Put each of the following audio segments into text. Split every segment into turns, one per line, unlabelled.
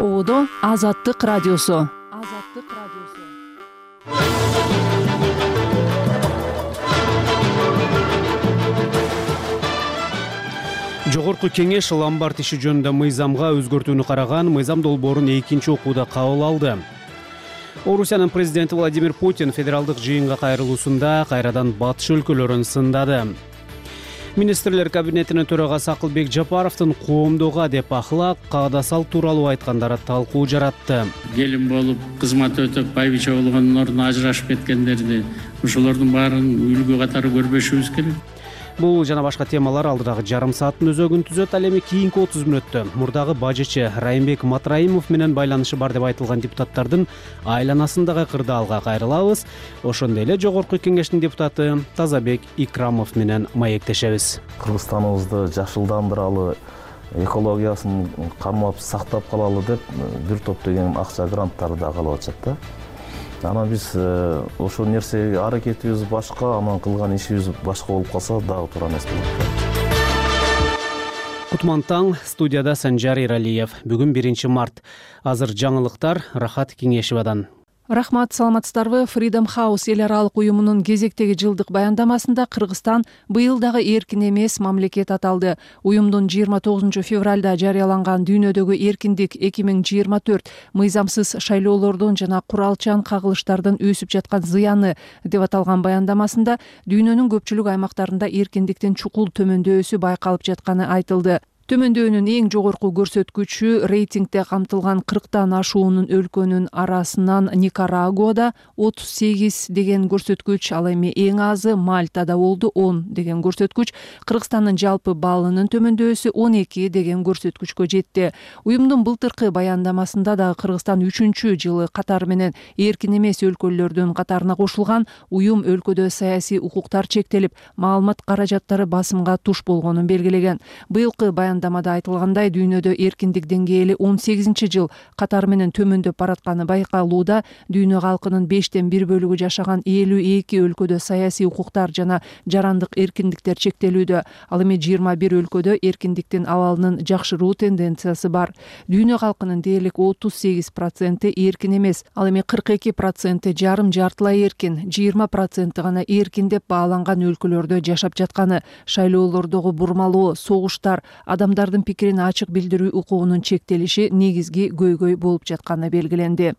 ободо азаттык радиосу азаттык радиосу.
Жогорку кеңеш ломбард иши жөнүндө мыйзамга өзгөртүүнү караган мыйзам долбоорун экинчи окууда кабыл алды. Орусиянын президенти владимир путин федералдык жыйынга кайрылуусунда кайрадан батыш өлкөлөрүн сындады министрлер кабинетинин төрагасы акылбек жапаровдун коомдук адеп ахлак каада салт тууралуу айткандары талкуу жаратты.
Келин болуп кызмат өтөп байбиче болгондун ордуна ажырашып кеткендерди ошолордун баарын үлгү катары көрбөшүбүз керек
бул жана башка темалар алдыдагы жарым сааттын өзөгүн түзөт ал эми кийинки отуз мүнөттө. Мурдагы бажычы райымбек матраимов менен байланышы бар деп айтылган депутаттардын айланасындагы кырдаалга кайрылабыз. Ошондой эле жогорку кеңештин депутаты тазабек икрамов менен маектешебиз.
Кыргызстаныбызды жашылдандыралы экологиясын кармап сактап калалы деп бир топ деген акча гранттарды да калып атышат да анан биз э, ошол нерсеге аракетибиз башка анан кылган ишибиз башка болуп калса дагы туура эмес болот.
Кутман таң студияда санжар эралиев бүгүн биринчи март. Азыр жаңылыктар рахат кеңешевадан
рахмат саламатсыздарбы. Фридом хаус эл аралык уюмунун кезектеги жылдык баяндамасында кыргызстан быйыл дагы эркин эмес мамлекет аталды. Уюмдун жыйырма тогузунчу февралда жарыяланган дүйнөдөгү эркиндик эки миң жыйырма төрт мыйзамсыз шайлоолордун жана куралчан кагылыштардын өсүп жаткан зыяны деп аталган баяндамасында дүйнөнүн көпчүлүк аймактарында эркиндиктин чукул төмөндөшү байкалып жатканы айтылды төмөндөөнүн эң жогорку көрсөткүчү рейтингде камтылган кырктан ашуунун өлкөнүн арасынан никарагуада отуз сегиз деген көрсөткүч ал эми эң азы мальтада болду он деген көрсөткүч кыргызстандын жалпы баллынын төмөндөшү он эки деген көрсөткүчкө жетти. Уюмдун былтыркы баяндамасында дагы кыргызстан үчүнчү жылы катары менен эркин эмес өлкөлөрдүн катарына кошулган уюм өлкөдө саясий укуктар чектелип маалымат каражаттары басымга туш болгонун белгилеген. Быйылкы баян баяндамада айтылгандай дүйнөдө эркиндик деңгээли он сегизинчи жыл катары менен төмөндөп баратканы байкалууда дүйнө калкынын бештен бир бөлүгү жашаган элүү эки өлкөдө саясий укуктар жана жарандык эркиндиктер чектелүүдө ал эми жыйырма бир өлкөдө эркиндиктин абалынын жакшыруу тенденциясы бар. Дүйнө калкынын дээрлик отуз сегиз проценти эркин эмес ал эми кырк эки проценти жарым жартылай эркин жыйырма проценти гана эркин деп бааланган өлкөлөрдө жашап жатканы шайлоолордогу бурмалоо согуштар адам адамдардын пикирин ачык билдирүү укугунун чектелиши негизги көйгөй болуп жатканы белгиленди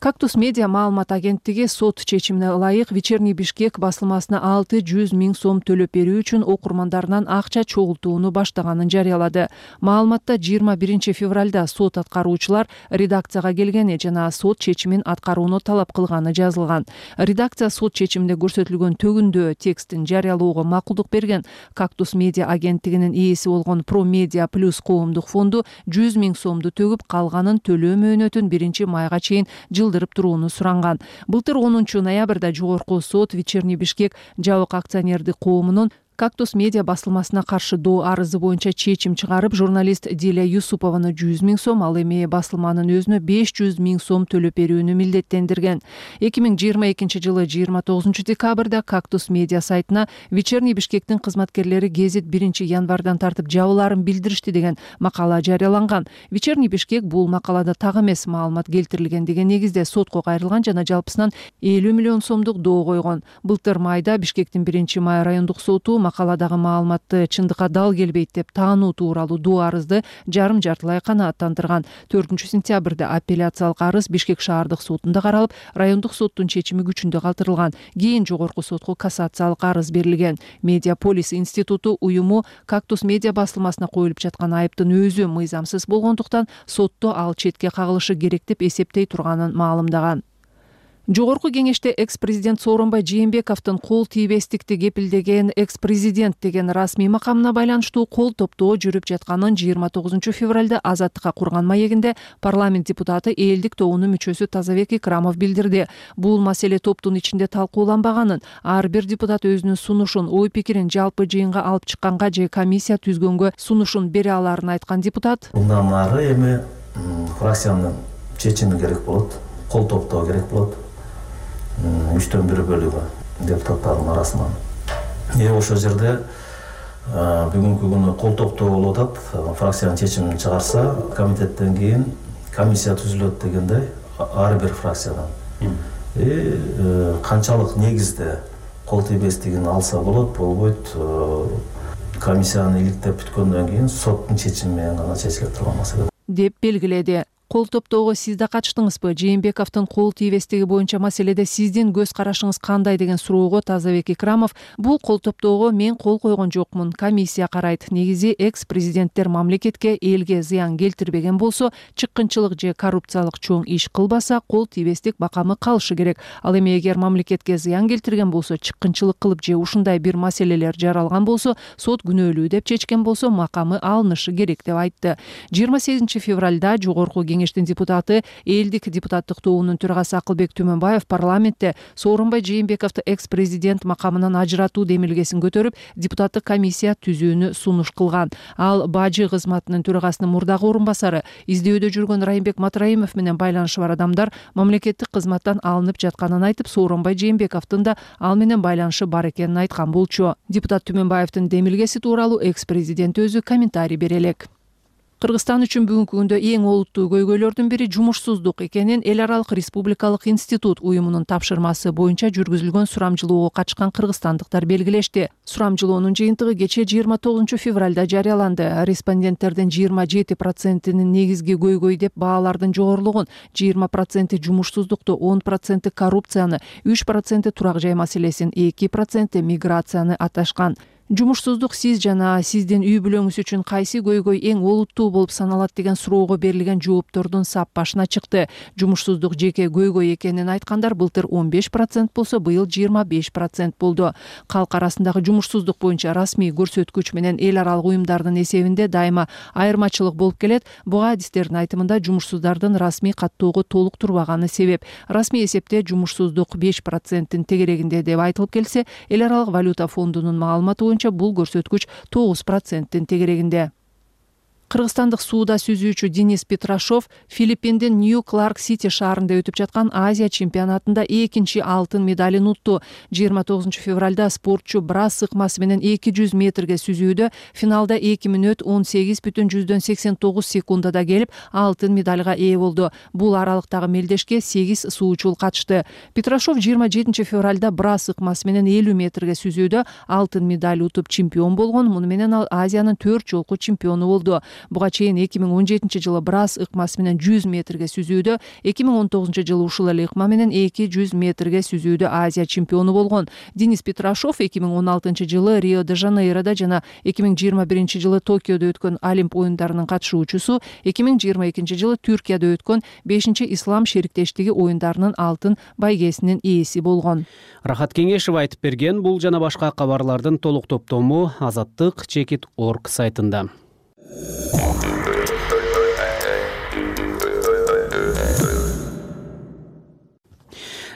кактус медиа маалымат агенттиги сот чечимине ылайык вечерний бишкек басылмасына алты жүз миң сом төлөп берүү үчүн окурмандарынан акча чогултууну баштаганын жарыялады. Маалыматта жыйырма биринчи февралда сот аткаруучулар редакцияга келгени жана сот чечимин аткарууну талап кылганы жазылган. Редакция сот чечиминде көрсөтүлгөн төгүндөө текстин жарыялоого макулдук берген. Кактус медиа агенттигинин ээси болгон про медиа плюс коомдук фонду жүз миң сомду төгүп калганын төлөө мөөнөтүн биринчи майга чейин жыл турууну суранган. Былтыр онунчу ноябрда жогорку сот вечерний бишкек жабык акционердик коомунун кактус медиа басылмасына каршы доо арызы боюнча чечим чыгарып журналист диля юсупованы жүз миң сом ал эми басылманын өзүнө беш жүз миң сом төлөп берүүнү милдеттендирген. Эки миң жыйырма экинчи жылы жыйырма тогузунчу декабрда кактус медиа сайтына вечерний бишкектин кызматкерлери гезит биринчи январдан тартып жабылаарын билдиришти деген макала жарыяланган. Вечерний бишкек бул макалада так эмес маалымат келтирилген деген негизде сотко кайрылган жана жалпысынан элүү миллион сомдук доо койгон. Былтыр майда бишкектин биринчи май райондук соту макаладагы маалыматты чындыкка дал келбейт деп таануу тууралуу доо арызды жарым жартылай канааттандырган. Төртүнчү сентябрда апелляциялык арыз бишкек шаардык сотунда каралып райондук соттун чечими күчүндө калтырылган. Кийин жогорку сотко кассациялык арыз берилген. Медиа полис институту уюму кактус медиа басылмасына коюлуп жаткан айыптын өзү мыйзамсыз болгондуктан сотто ал четке кагылышы керек деп эсептей турганын маалымдаган жогорку кеңеште экс президент сооронбай жээнбековдун кол тийбестикти кепилдеген экс президент деген расмий макамына байланыштуу кол топтоо жүрүп жатканын жыйырма тогузунчу февралда азаттыкка курган маегинде парламент депутаты элдик тобунун мүчөсү тазабек икрамов билдирди. Бул маселе топтун ичинде талкууланбаганын ар бир депутат өзүнүн сунушун ой пикирин жалпы жыйынга алып чыкканга же комиссия түзгөнгө сунушун бере алаарын айткан депутат.
Мындан ары эми фракциянын чечими керек болот кол топтоо керек болот үчтөн бир бөлүгү депутаттардын арасынан. Ошол жерде бүгүнкү күнү кол топтоо болуп атат фракциянын чечимин чыгарса комитеттен кийин комиссия түзүлөт дегендей ар бир фракциядан. И э, канчалык негизде кол тийбестигин алса болот болбойт э, комиссияны иликтеп бүткөндөн кийин соттун чечими менен гана чечиле турган маселе.
Деп белгиледи кол топтоого сиз да катыштыңызбы жээнбековдун кол тийбестиги боюнча маселеде сиздин көз карашыңыз кандай деген суроого тазабек икрамов бул кол топтоого мен кол койгон жокмун комиссия карайт. Негизи экс президенттер мамлекетке элге зыян келтирбеген болсо чыккынчылык же коррупциялык чоң иш кылбаса кол тийбестик макамы калышы керек. Ал эми эгер мамлекетке зыян келтирген болсо чыккынчылык кылып же ушундай бир маселелер жаралган болсо сот күнөөлүү деп чечкен болсо макамы алынышы керек деп айтты. Жыйырма сегизинчи февралда жогорку кеңештин депутаты элдик депутаттык тобунун төрагасы акылбек түмөнбаев парламентте сооронбай жээнбековду экс президент макамынан ажыратуу демилгесин көтөрүп депутаттык комиссия түзүүнү сунуш кылган. Ал бажы кызматынын төрагасынын мурдагы орун басары издөөдө жүргөн райымбек матраимов менен байланышы бар адамдар мамлекеттик кызматтан алынып жатканын айтып сооронбай жээнбековдун да ал менен байланышы бар экенин айткан болчу. Депутат түмөнбаевдин демилгеси тууралуу экс президент өзү комментарий бере элек кыргызстан үчүн бүгүнкү күндө эң олуттуу көйгөйлөрдүн бири жумушсуздук экенин эл аралык республикалык институт уюмунун тапшырмасы боюнча жүргүзүлгөн сурамжылоого катышкан кыргызстандыктар белгилешти. Сурамжылоонун жыйынтыгы кечээ жыйырма тогузунчу февралда жарыяланды. Респонденттердин жыйырма жети процентинин негизги көйгөй деп баалардын жогорулугун жыйырма проценти жумушсуздукту он проценти коррупцияны үч проценти турак жай маселесин эки проценти миграцияны аташкан жумушсуздук сиз жана сиздин үй бүлөңүз үчүн кайсы көйгөй эң олуттуу болуп саналат деген суроого берилген жооптордун сап башына чыкты. Жумушсуздук жеке көйгөй экенин айткандар былтыр он беш процент болсо быйыл жыйырма беш процент болду. Калк арасындагы жумушсуздук боюнча расмий көрсөткүч менен эл аралык уюмдардын эсебинде дайыма айырмачылык болуп келет. Буга адистердин айтымында жумушсуздардын расмий каттоого толук турбаганы себеп. Расмий эсепте жумушсуздук беш проценттин тегерегинде деп айтылып келсе эл аралык валюта фондунун маалыматы боюнча бул көрсөткүч тогуз проценттин тегерегинде кыргызстандык сууда сүзүүчү денис петрашов филиппиндин нью кларк сити шаарында өтүп жаткан азия чемпионатында экинчи алтын медалын утту жыйырма тогузунчу февралда спортчу брас ыкмасы менен эки жүз метрге сүзүүдө финалда эки мүнөт он сегиз бүтүн жүздөн сексен тогуз секундада келип алтын медалга ээ болду. Бул аралыктагы мелдешке сегиз суучул катышты. Петрашов жыйырма жетинчи февралда брас ыкмасы менен элүү метрге сүзүүдө алтын медаль утуп чемпион болгон. Муну менен ал азиянын төрт жолку чемпиону болду буга чейин эки миң он жетинчи жылы брас ыкмасы менен жүз метрге сүзүүдө эки миң он тогузунчу жылы ушул эле ыкма менен эки жүз метрге сүзүүдө азия чемпиону болгон. Денис петрашов эки миң он алтынчы жылы рио де жанейродо жана эки миң жыйырма биринчи жылы токиодо өткөн олимп оюндарынын катышуучусу эки миң жыйырма экинчи жылы түркияда өткөн бешинчи ислам шериктештиги оюндарынын алтын байгесинин ээси болгон.
Рахат кеңешова айтып берген бул жана башка кабарлардын толук топтому азаттык чекит орг сайтында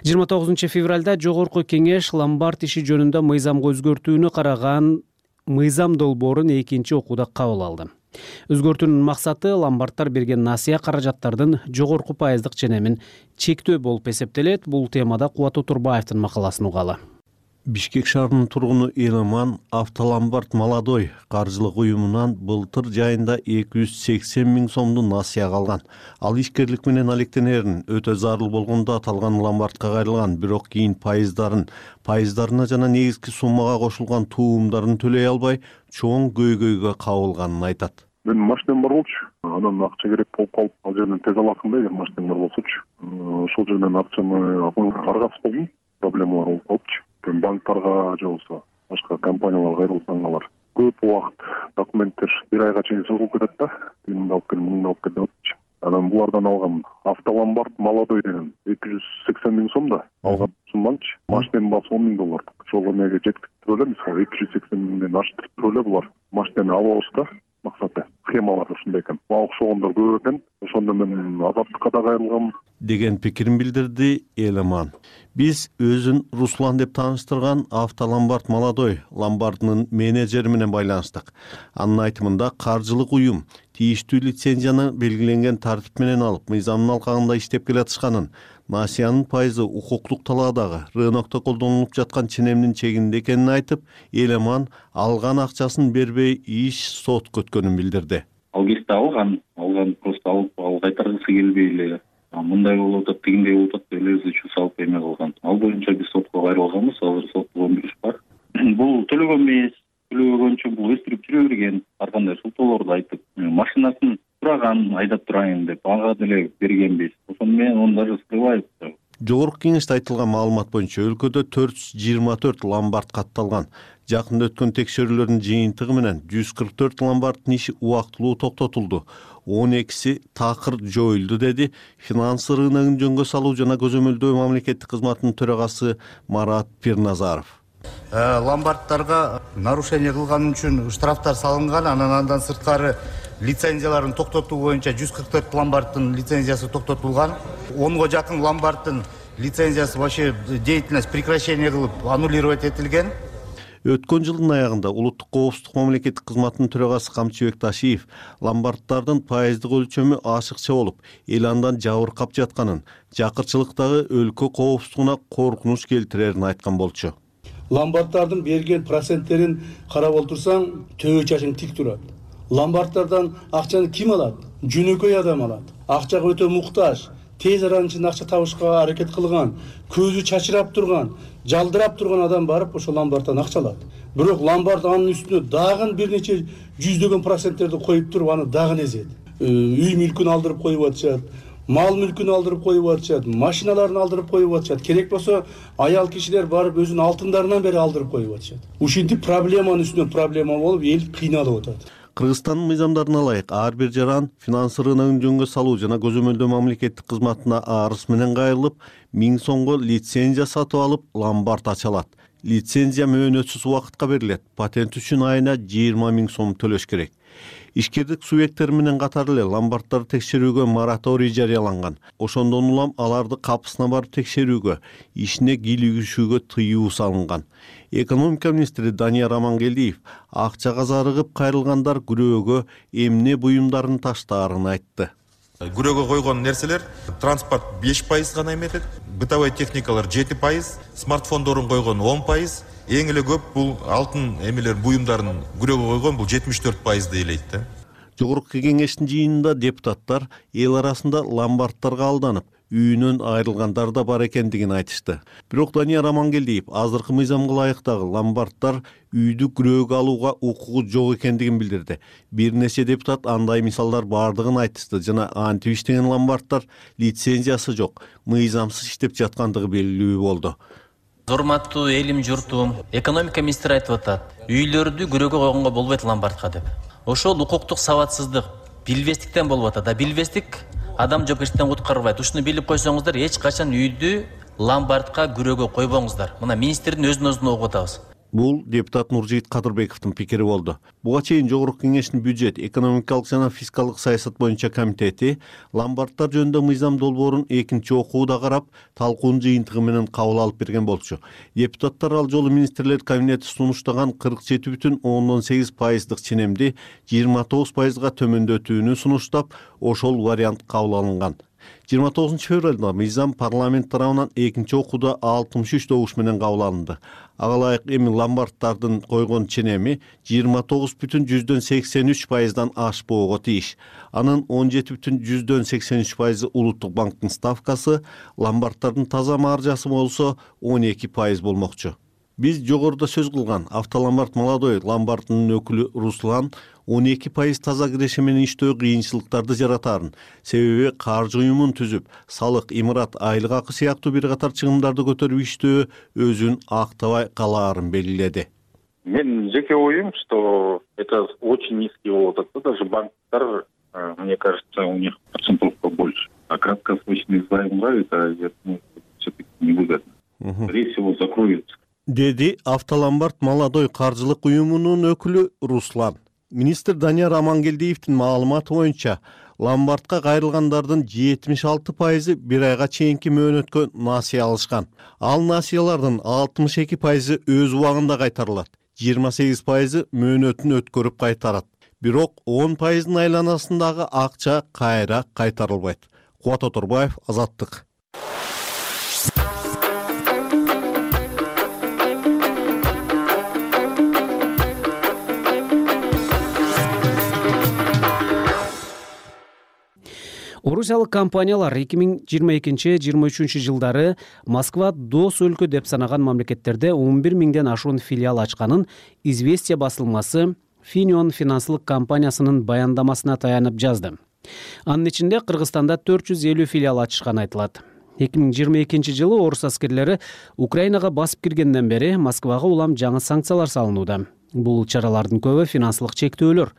жыйырма тогузунчу февралда жогорку кеңеш ломбард иши жөнүндө мыйзамга өзгөртүүнү караган мыйзам долбоорун экинчи окууда кабыл алды. Өзгөртүүнүн максаты ломбарддар берген насыя каражаттардын жогорку пайыздык ченемин чектөө болуп эсептелет. Бул темада кубат отурбаевдин макаласын угалы
бишкек шаарынын тургуну элеман автоломбард молодой каржылык уюмунан былтыр жайында эки жүз сексен миң сомдун насыяга алган ал ишкерлик менен алектенерин өтө зарыл болгондо аталган ломбардка кайрылган бирок кийин пайыздарын пайыздарына жана негизги суммага кошулган туумдарын төлөй албай чоң көйгөйгө кабылганын айтат.
Менин машинам бар болчу. Анан акча керек болуп калып ал жерден тез аласың да эгер машинең бар болсочу. Ошол жерден акчаны аргасыз болдум проблемалар болуп калыпчы банктарга же болбосо башка компанияларга кайрылсаң алар көп убакыт документтер бир айга чейин созулуп кетет да. Тигиңди алып кел муңду алып кел деп атчы анан булардан алгам автоломбард молодой деген эки жүз сексен миң сом да. Алган. Сумманычы машиненин баасы он миң доллар ошол эмеге жеткирип эле мисалы эки жүз сексен миңден аштырып эле булар машинени алабыз да максаты ушундай экен. Мага окшогондор көп экен. Ошо ошондо мен азаттыкка да кайрылгам.
Деген пикирин билдирди элеман. Биз өзүн руслан деп тааныштырган автоломбард молодой ломбардынын менеджери менен байланыштык. Анын айтымында каржылык уюм тийиштүү лицензияны белгиленген тартип менен алып мыйзамдын алкагында иштеп келатышканын насиянын пайызы укуктук талаадагы рынокто колдонулуп жаткан ченемдин чегинде экенин айтып элеман алган акчасын бербей иш сотко өткөнүн билдирди.
Ал кезде алган алган просто алып ал кайтаргысы келбей эле мындай болуп атат тигиндей болуп атат деп эле өзүчө салып эме кылган ал боюнча биз сотко кайрылганбыз азыр соттук өндүрүш бар. Бул төлөгөн эмес төлөбөгөнчө бул өстүрүп жүрө берген ар кандай шылтоолорду айтып машинасын сураган айдап турайын деп ага деле бергенбиз. Ошону менен он даже скрывает
жогорку кеңеште айтылган маалымат боюнча өлкөдө төрт жүз жыйырма төрт ломбард катталган. Жакында өткөн текшерүүлөрдүн жыйынтыгы менен жүз кырк төрт ломбарддын иши убактылуу токтотулду. Он экиси такыр жоюлду деди. Финансы рыногун жөнгө салуу жана көзөмөлдөө мамлекеттик кызматынын төрагасы марат пирназаров
э, ломбарддарга нарушение кылган үчүн штрафтар салынган анан андан сырткары лицензияларын токтотуу боюнча жүз кырк төрт ломбарддын лицензиясы токтотулган. Онго жакын ломбарддын лицензиясы вообще деятельность прекращение кылып аннулировать этилген.
Өткөн жылдын аягында улуттук коопсуздук мамлекеттик кызматынын төрагасы камчыбек ташиев ломбарддардын пайыздык өлчөмү ашыкча болуп эл андан жабыркап жатканын жакырчылыктагы өлкө коопсуздугуна коркунуч келтирерин айткан болчу
ломбарддардын берген проценттерин карап отурсаң төбө чачың тик турат. Ломбарддардан акчаны ким алат? Жөнөкөй адам алат. Акчага өтө муктаж тез аранын ичинде акча табышка аракет кылган көзү чачырап турган жалдырап турган адам барып ошол ломбарддан акча алат. Бирок ломбард анын үстүнө дагы бир нече жүздөгөн проценттерди коюп туруп аны дагы эзет. Э, үй мүлкүн алдырып коюп атышат мал мүлкүн алдырып коюп атышат машиналарын алдырып коюп атышат. Керек болсо аял кишилер барып өзүнүн алтындарынан бери алдырып коюп атышат. Ушинтип проблеманын үстүнө проблема болуп эл кыйналып атат.
Кыргызстандын мыйзамдарына ылайык. Ар бир жаран финансы рыногун жөнгө салуу жана көзөмөлдөө мамлекеттик кызматына арыз менен кайрылып миң сомго лицензия сатып алып ломбард ача алат лицензия мөөнөтсүз убакытка берилет. Патент үчүн айына жыйырма миң сом төлөш керек ишкердик субъекттери менен катар эле ломбарддарды текшерүүгө мораторий жарыяланган. Ошондон улам аларды капысына барып текшерүүгө ишине кийлигишүүгө тыюу салынган. Экономика министри данияр амангелдиев акчага зарыгып кайрылгандар күрөөгө эмне буюмдарын таштаарын айтты
күрөөгө койгон нерселер транспорт беш пайыз гана эметет бытовой техникалар жети пайыз смартфондорун койгон он пайыз эң эле көп бул алтын эмелер буюмдарын күрөөгө койгон бул жетимиш төрт пайызды ээлейт да.
Жогорку кеңештин жыйынында депутаттар эл арасында ломбарддарга алданып үйүнөн айрылгандар да бар экендигин айтышты. Бирок данияр амангелдиев азыркы мыйзамга ылайык дагы ломбарддар үйдү күрөөгө алууга укугу жок экендигин билдирди. Бир нече депутат андай мисалдар баардыгын айтышты. Жана антип иштеген ломбарддар лицензиясы жок мыйзамсыз иштеп жаткандыгы белгилүү болду
урматтуу элим журтум экономика министри айтып атат үйлөрдү күрөөгө койгонго болбойт ломбардка деп. Ошол укуктук сабатсыздык билбестиктен болуп атат а билбестик адам жоопкерчиликтен куткарбайт. Ушуну билип койсоңуздар эч качан үйдү ломбардка күрөөгө койбоңуздар. Мына министрдин өзүнүн оозунан угуп атабыз
бул депутат нуржигит кадырбековдун пикири болду. Буга чейин жогорку кеңештин бюджет экономикалык жана фискалдык саясат боюнча комитети ломбарддар жөнүндө мыйзам долбоорун экинчи окууда карап талкуунун жыйынтыгы менен кабыл алып берген болчу. Депутаттар ал жолу министрлер кабинети сунуштаган кырк жети бүтүн ондон сегиз пайыздык ченемди жыйырма тогуз пайызга төмөндөтүүнү сунуштап ошол вариант кабыл алынган жыйырма тогузунчу февралда мыйзам парламент тарабынан экинчи окууда алтымыш үч добуш менен кабыл алынды. Ага ылайык эми ломбарддардын койгон ченеми жыйырма тогуз бүтүн жүздөн сексен үч пайыздан ашпоого тийиш. Анын он жети бүтүн жүздөн сексен үч пайызы улуттук банктын ставкасы ломбарддардын таза маржасы болсо он эки пайыз болмокчу биз жогоруда сөз кылган. Автоломбард молодой ломбардынын өкүлү руслан он эки пайыз таза киреше менен иштөө кыйынчылыктарды жаратаарын себеби каржы уюмун түзүп салык имарат айлык акы сыяктуу бир катар чыгымдарды көтөрүп иштөө өзүн актабай калаарын белгиледи.
Менин жеке оюм что это очень низкий болуп атат да даже банктар мне кажется у них процентов побольше а краткосрочный это я думаю все таки невыгодно скорее всего закроются
деди автоломбард молодой каржылык уюмунун өкүлү руслан. Министр данияр амангелдиевдин маалыматы боюнча ломбардка кайрылгандардын жетимиш алты пайызы бир айга чейинки мөөнөткө насыя алышкан. Ал насыялардын алтымыш эки пайызы өз убагында кайтарылат. Жыйырма сегиз пайызы мөөнөтүн өткөрүп кайтарат. Бирок он пайыздын айланасындагы акча кайра кайтарылбайт. Кубат оторбаев азаттык
орусиялык компаниялар эки миң жыйырма экинчи жыйырма үчүнчү жылдары москва дос өлкө деп санаган мамлекеттерде он бир миңден ашуун филиал ачканын известия басылмасы финион финансылык компаниясынын баяндамасына таянып жазды. Анын ичинде кыргызстанда төрт жүз элүү филиал ачышканы айтылат. эки миң жыйырма экинчи жылы орус аскерлери украинага басып киргенден бери москвага улам жаңы санкциялар салынууда. Бул чаралардын көбү финансылык чектөөлөр.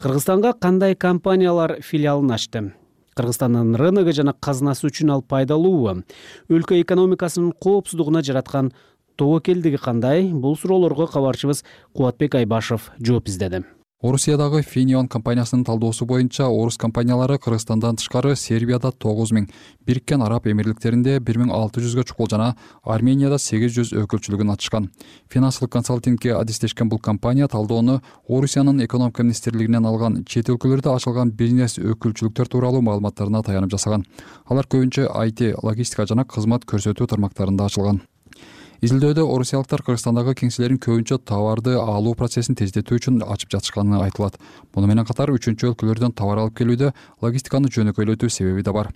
Кыргызстанга кандай компаниялар филиалын ачты кыргызстандын рыногу жана казынасы үчүн ал пайдалуубу өлкө экономикасынын коопсуздугуна жараткан тобокелдиги кандай? Бул суроолорго кабарчыбыз кубатбек айбашев жооп издеди
орусиядагы финион компаниясынын талдоосу боюнча орус компаниялары кыргызстандан тышкары сербияда тогуз миң бириккен араб эмирликтеринде бир миң алты жүзгө чукул жана арменияда сегиз жүз өкүлчүлүгүн ачышкан. Финансылык консалтингке адистешкен бул компания талдоону орусиянын экономика министрлигинен алган чет өлкөлөрдө ачылган бизнес өкүлчүлүктөр тууралуу маалыматтарына таянып жасаган. Алар көбүнчө айти логистика жана кызмат көрсөтүү тармактарында ачылган изилдөөдө орусиялыктар кыргызстандагы кеңселерин көбүнчө товарды алуу процессин тездетүү үчүн ачып жатышканы айтылат. Муну менен катар үчүнчү өлкөлөрдөн товар алып келүүдө логистиканы жөнөкөйлөтүү себеби да бар.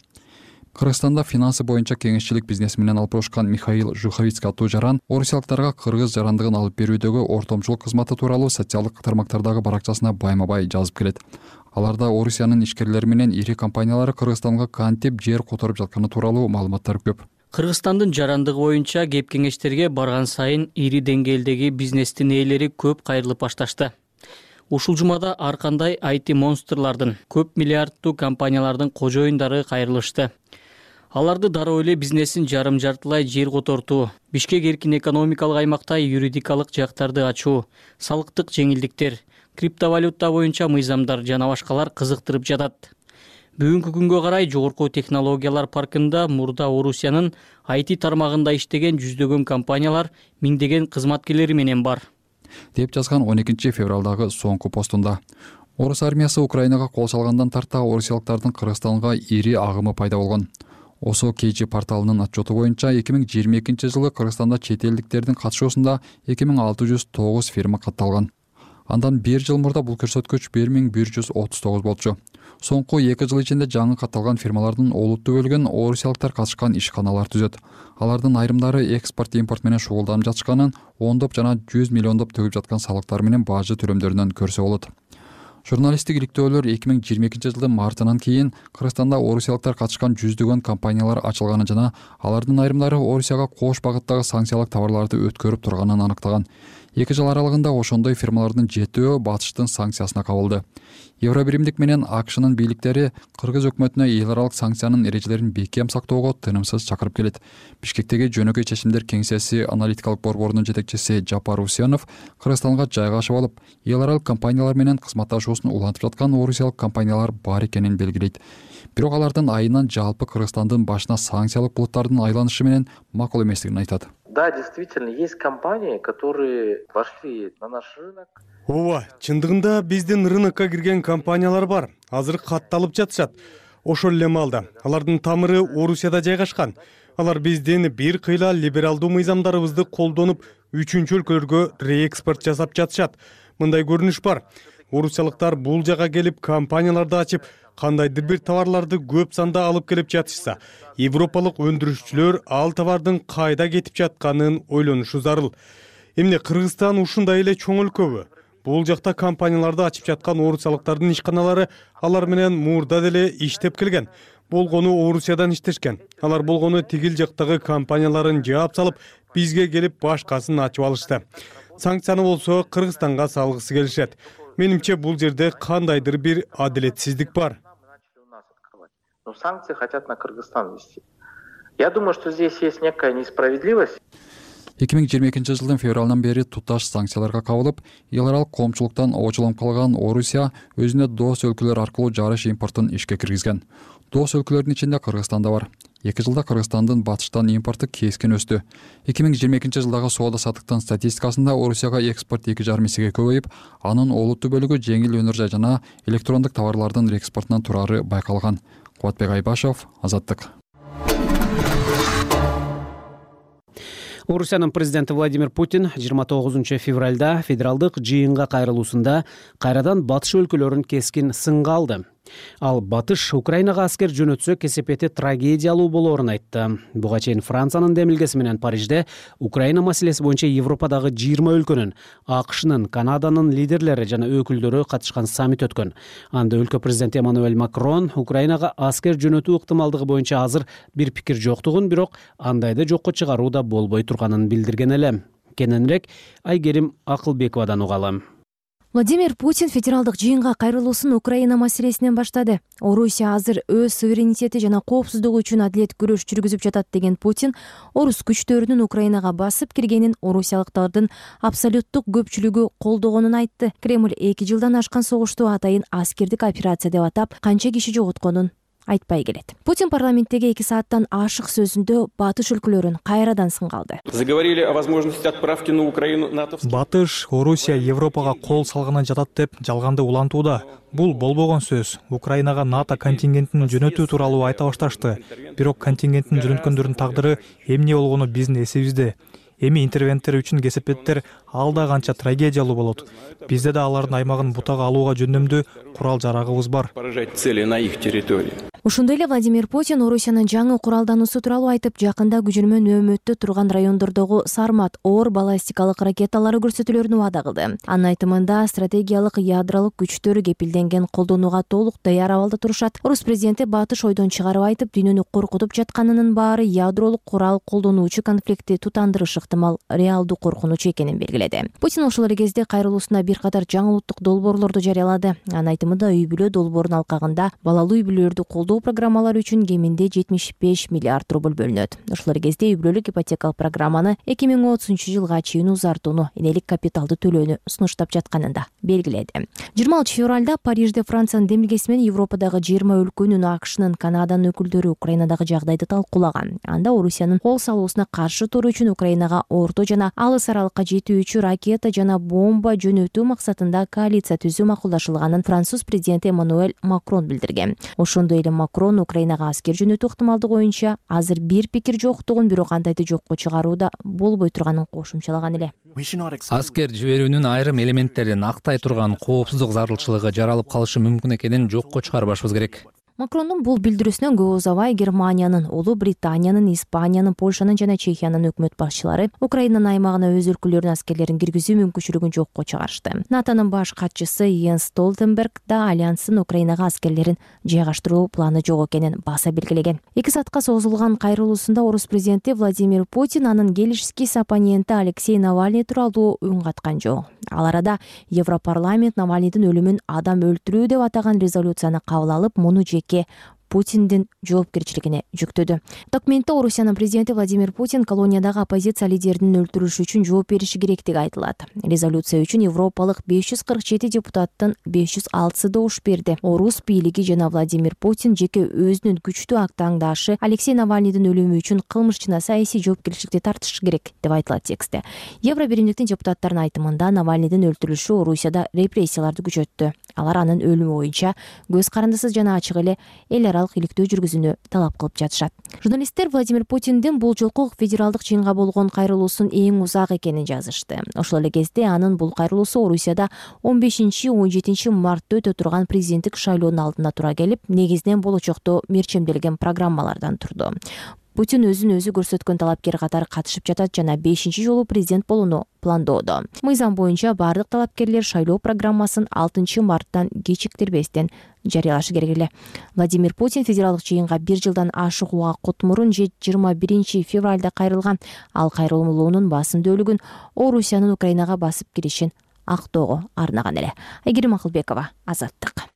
Кыргызстанда финансы боюнча кеңешчилик бизнеси менен алып михаил жуховицкий аттуу жаран орусиялыктарга кыргыз жарандыгын алып берүүдөгү ортомчулук кызматы тууралуу социалдык тармактардагы баракчасына байма бай жазып келет. Аларда орусиянын ишкерлери менен ири компаниялары кыргызстанга кантип жер которуп жатканы тууралуу маалыматтар көп
кыргызстандын жарандыгы боюнча кеп кеңештерге барган сайын ири деңгээлдеги бизнестин ээлери көп кайрылып башташты. Ушул жумада ар кандай айти монстрлардын көп миллиарддуу компаниялардын кожоюндары кайрылышты. Аларды дароо эле бизнесин жарым жартылай жер котортуу бишкек эркин экономикалык аймакта юридикалык жактарды ачуу салыктык жеңилдиктер криптовалюта боюнча мыйзамдар жана башкалар кызыктырып жатат бүгүнкү күнгө карай жогорку технологиялар паркында мурда орусиянын айти тармагында иштеген жүздөгөн компаниялар миңдеген кызматкерлери менен бар.
Деп жазган он экинчи февралдагы соңку постунда. Орус армиясы украинага кол салгандан тарта орусиялыктардын кыргызстанга ири агымы пайда болгон. Осо kg порталынын отчету боюнча эки миң жыйырма экинчи жылы кыргызстанда чет элдиктердин катышуусунда эки миң алты жүз тогуз фирма катталган андан бир жыл мурда бул көрсөткүч бир миң бир жүз отуз тогуз болчу. Соңку эки жыл ичинде жаңы катталган фирмалардын олуттуу бөлүгүн орусиялыктар катышкан ишканалар түзөт. Алардын айрымдары экспорт импорт менен шугулданып жатышканын ондоп жана жүз миллиондоп төгүп жаткан салыктар менен бажы төлөмдөрүнөн көрсө болот. Журналисттик иликтөөлөр эки миң жыйырма экинчи жылдын мартынан кийин кыргызстанда орусиялыктар катышкан жүздөгөн компаниялар ачылганын жана алардын айрымдары орусияга кош багыттагы санкциялык товарларды өткөрүп турганын аныктаган эки жыл аралыгында ошондой фирмалардын жетөө батыштын санкциясына кабылды. Евро биримдик менен акшнын бийликтери кыргыз өкмөтүнө эл аралык санкциянын эрежелерин бекем сактоого тынымсыз чакырып келет. Бишкектеги жөнөкөй чечимдер кеңсеси аналитикалык борборунун жетекчиси жапар усенов кыргызстанга жайгашып алып эл аралык компаниялар менен кызматташуусун улантып жаткан орусиялык компаниялар бар экенин белгилейт. Бирок алардын айынан жалпы кыргызстандын башына санкциялык булуттардын айланышы менен макул эместигин айтат
да действительно есть компании которые вошли на наш рынок.
Ооба чындыгында биздин рынокко кирген компаниялар бар. Азыр катталып жатышат. Ошол эле маалда алардын тамыры орусияда жайгашкан. Алар биздин бир кыйла либералдуу мыйзамдарыбызды колдонуп үчүнчү өлкөлөргө реэкспорт жасап жатышат. Мындай көрүнүш бар. Орусиялыктар бул жака келип компанияларды ачып кандайдыр бир товарларды көп санда алып келип жатышса европалык өндүрүшчүлөр ал товардын кайда кетип жатканын ойлонушу зарыл. Эмне кыргызстан ушундай эле чоң өлкөбү бул жакта компанияларды ачып жаткан орусиялыктардын ишканалары алар менен мурда деле иштеп келген. Болгону орусиядан иштешкен. Алар болгону тигил жактагы компанияларын жаап салып бизге келип башкасын ачып алышты. Санкцияны болсо кыргызстанга салгысы келишет менимче бул жерде кандайдыр бир адилетсиздик бар.
Но санкции хотят на кыргызстан ввести я думаю что здесь есть некая несправедливость.
Эки миң жыйырма экинчи жылдын февралынан бери туташ санкцияларга кабылып эл аралык коомчулуктан оочуланып калган орусия өзүнө дос өлкөлөр аркылуу жарыш импортун ишке киргизген. Дос өлкөлөрдүн ичинде кыргызстан да бар эки жылда кыргызстандын батыштан импорту кескин өстү. Эки миң жыйырма экинчи жылдагы соода саттыктын статистикасында орусияга экспорт эки жарым эсеге көбөйүп анын олуттуу бөлүгү жеңил өнөр жай жана электрондук товарлардын экспортунан турары байкалган. Кубатбек айбашов азаттык.
Орусиянын президенти владимир путин жыйырма тогузунчу февралда федералдык жыйынга кайрылуусунда кайрадан батыш өлкөлөрүн кескин сынга алды ал батыш украинага аскер жөнөтсө кесепети трагедиялуу болоорун айтты. Буга чейин франциянын демилгеси менен парижде украина маселеси боюнча европадагы жыйырма өлкөнүн акшнын канаданын лидерлери жана өкүлдөрү катышкан саммит өткөн. Анда өлкө президенти эммануэль макрон украинага аскер жөнөтүү ыктымалдыгы боюнча азыр бир пикир жоктугун бирок андайды жокко чыгаруу да болбой турганын билдирген эле. Кененирээк айгерим акылбековадан угалы
владимир путин федералдык жыйынга кайрылуусун украина маселесинен баштады. Орусия азыр өз суверенитети жана коопсуздугу үчүн адилет күрөш жүргүзүп жатат деген путин орус күчтөрүнүн украинага басып киргенин орусиялыктардын абсолюттук көпчүлүгү колдогонун айтты. Кремль эки жылдан ашкан согушту атайын аскердик операция деп атап канча киши жоготконун айтпай келет. Путин парламенттеги эки сааттан ашык сөзүндө батыш өлкөлөрүн кайрадан сынга алды.
Заговорили о возможности отправки на украину нато батыш орусия европага кол салганы жатат деп жалганды улантууда. Бул болбогон сөз. Украинага нато контингентин жөнөтүү тууралуу айта башташты. Бирок контингенттин жөнөткөндөрдүн тагдыры эмне болгону биздин эсибизде эми интервенттер үчүн кесепеттер ал да канча трагедиялуу болот. Бизде да алардын аймагын бутага алууга жөндөмдүү курал жарагыбыз бар. Поражать цели на их территории.
Ошондой эле владимир путин орусиянын жаңы куралдануусу тууралуу айтып жакында күчөрмө нөөмөттө турган райондордогу сармат оор баллистикалык ракеталары көрсөтүлөрүн убада кылды анын айтымында стратегиялык ядролук күчтөр кепилденген колдонууга толук даяр абалда турушат. Орус президенти батыш ойдон чыгарып айтып дүйнөнү коркутуп жатканынын баары ядролук курал колдонуучу конфликтти тутандырышы ыктымал реалдуу коркунуч экенин белгиледи. Путин ошол эле кезде кайрылуусунда бир катар жаңы улуттук долбоорлорду жарыялады. Анын айтымында үй бүлө долбоорун алкагында балалуу үй бүлөлөрдү колдоо программалары үчүн кеминде жетимиш беш миллиард рубль бөлүнөт. Ошол эле кезде үй бүлөлүк ипотекалык программаны эки миң отузунчу жылга чейин узартууну энелик капиталды төлөөнү сунуштап жатканын да белгиледи. жыйырма алтынчы февралда парижде франциянын демилгеси менен европадагы жыйырма өлкөнүн акшнын канаданын өкүлдөрү украинадагы жагдайды талкуулаган анда орусиянын кол салуусуна каршы туруу үчүн украинага орто жана алыс аралыкка жетүүчү ракета жана бомба жөнөтүү максатында коалиция түзүү макулдашылганын француз президенти эммануэль макрон билдирген. Ошондой эле макрон украинага аскер жөнөтүү ыктымалдыгы боюнча азыр бир пикир жоктугун бирок андайды жокко чыгаруу да болбой турганын кошумчалаган эле.
Аскер жиберүүнүн айрым элементтерин актай турган коопсуздук зарылчылыгы жаралып калышы мүмкүн экенин жокко чыгарбашыбыз керек
макрондун бул билдирүүсүнөн көп узабай германиянын улуу британиянын испаниянын польшанын жана чехиянын өкмөт башчылары украинанын аймагына өз өлкөлөрүнүн аскерлерин киргизүү мүмкүнчүлүгүн жокко чыгарышты. Натонун баш катчысы йенс столтенберг да альянстын украинага аскерлерин жайгаштыруу планы жок экенин баса белгилеген. Эки саатка созулган кайрылуусунда орус президенти владимир путин анын келишсиз оппоненти алексей навальный тууралуу үн каткан жок. Ал арада европарламент навальныйдын өлүмүн адам өлтүрүү деп атаган резолюцияны кабыл алып муну жеке путиндин жоопкерчилигине жүктөдү. Документте орусиянын президенти владимир путин колониядагы оппозиция лидеринин өлтүрүлүшү үчүн жооп бериши керектиги айтылат. Резолюция үчүн европалык беш жүз кырк жети депутаттын беш жүз алтысы добуш берди. Орус бийлиги жана владимир путин жеке өзүнүн күчтүү таңдашы алексей навальныйдын өлүмү үчүн кылмыш жана саясий жоопкерчиликти тартышы керек деп айтылат текстте евро биримдиктин депутаттарынын айтымында навальныйдын өлтүрүлүшү орусияда репрессияларды күчөттү. Алар анын өлүмү боюнча көз карандысыз жана ачык эле эл аралык иликтөө жүргүзүүнү талап кылып жатышат. Журналисттер владимир путиндин бул жолку федералдык жыйынга болгон кайрылуусун эң узак экенин жазышты. Ошол эле кезде анын бул кайрылуусу орусияда он бешинчи он жетинчи мартта өтө турган президенттик шайлоонун алдына туура келип негизинен болочокто мерчемделген программалардан турду путин өзүн өзү көрсөткөн талапкер катары катышып жатат жана бешинчи жолу президент болууну пландоодо. Мыйзам боюнча баардык талапкерлер шайлоо программасын алтынчы марттан кечиктирбестен жарыялашы керек эле владимир путин федералдык жыйынга бир жылдан ашык убакыт мурун жыйырма биринчи февралда кайрылган. Ал кайрылуунун басым өлүгүн орусиянын украинага басып киришин актоого арнаган эле. Айгерим акылбекова азаттык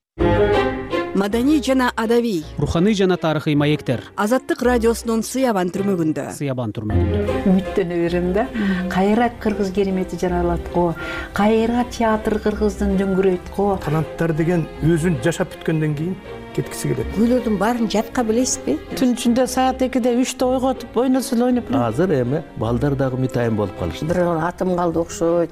маданий жана адабий
руханий жана тарыхый маектер.
Азаттык радиосунун сыябан түрмөгүндө.
Сыябан түрмөгүндө.
Үмүттөнө берем да. Кайра кыргыз керемети жаралат го кайра театр кыргыздын дөңгүрөйт го.
Таланттар деген өзүн жашап бүткөндөн кийин кеткиси келет
күүлөрдүн баарын жатка билесизби?
Түн ичинде саат экиде үчтө ойготуп ойносо эле ойноп
азыр эми балдар дагы үмүт болуп калышты.
Бир атым калды окшойт.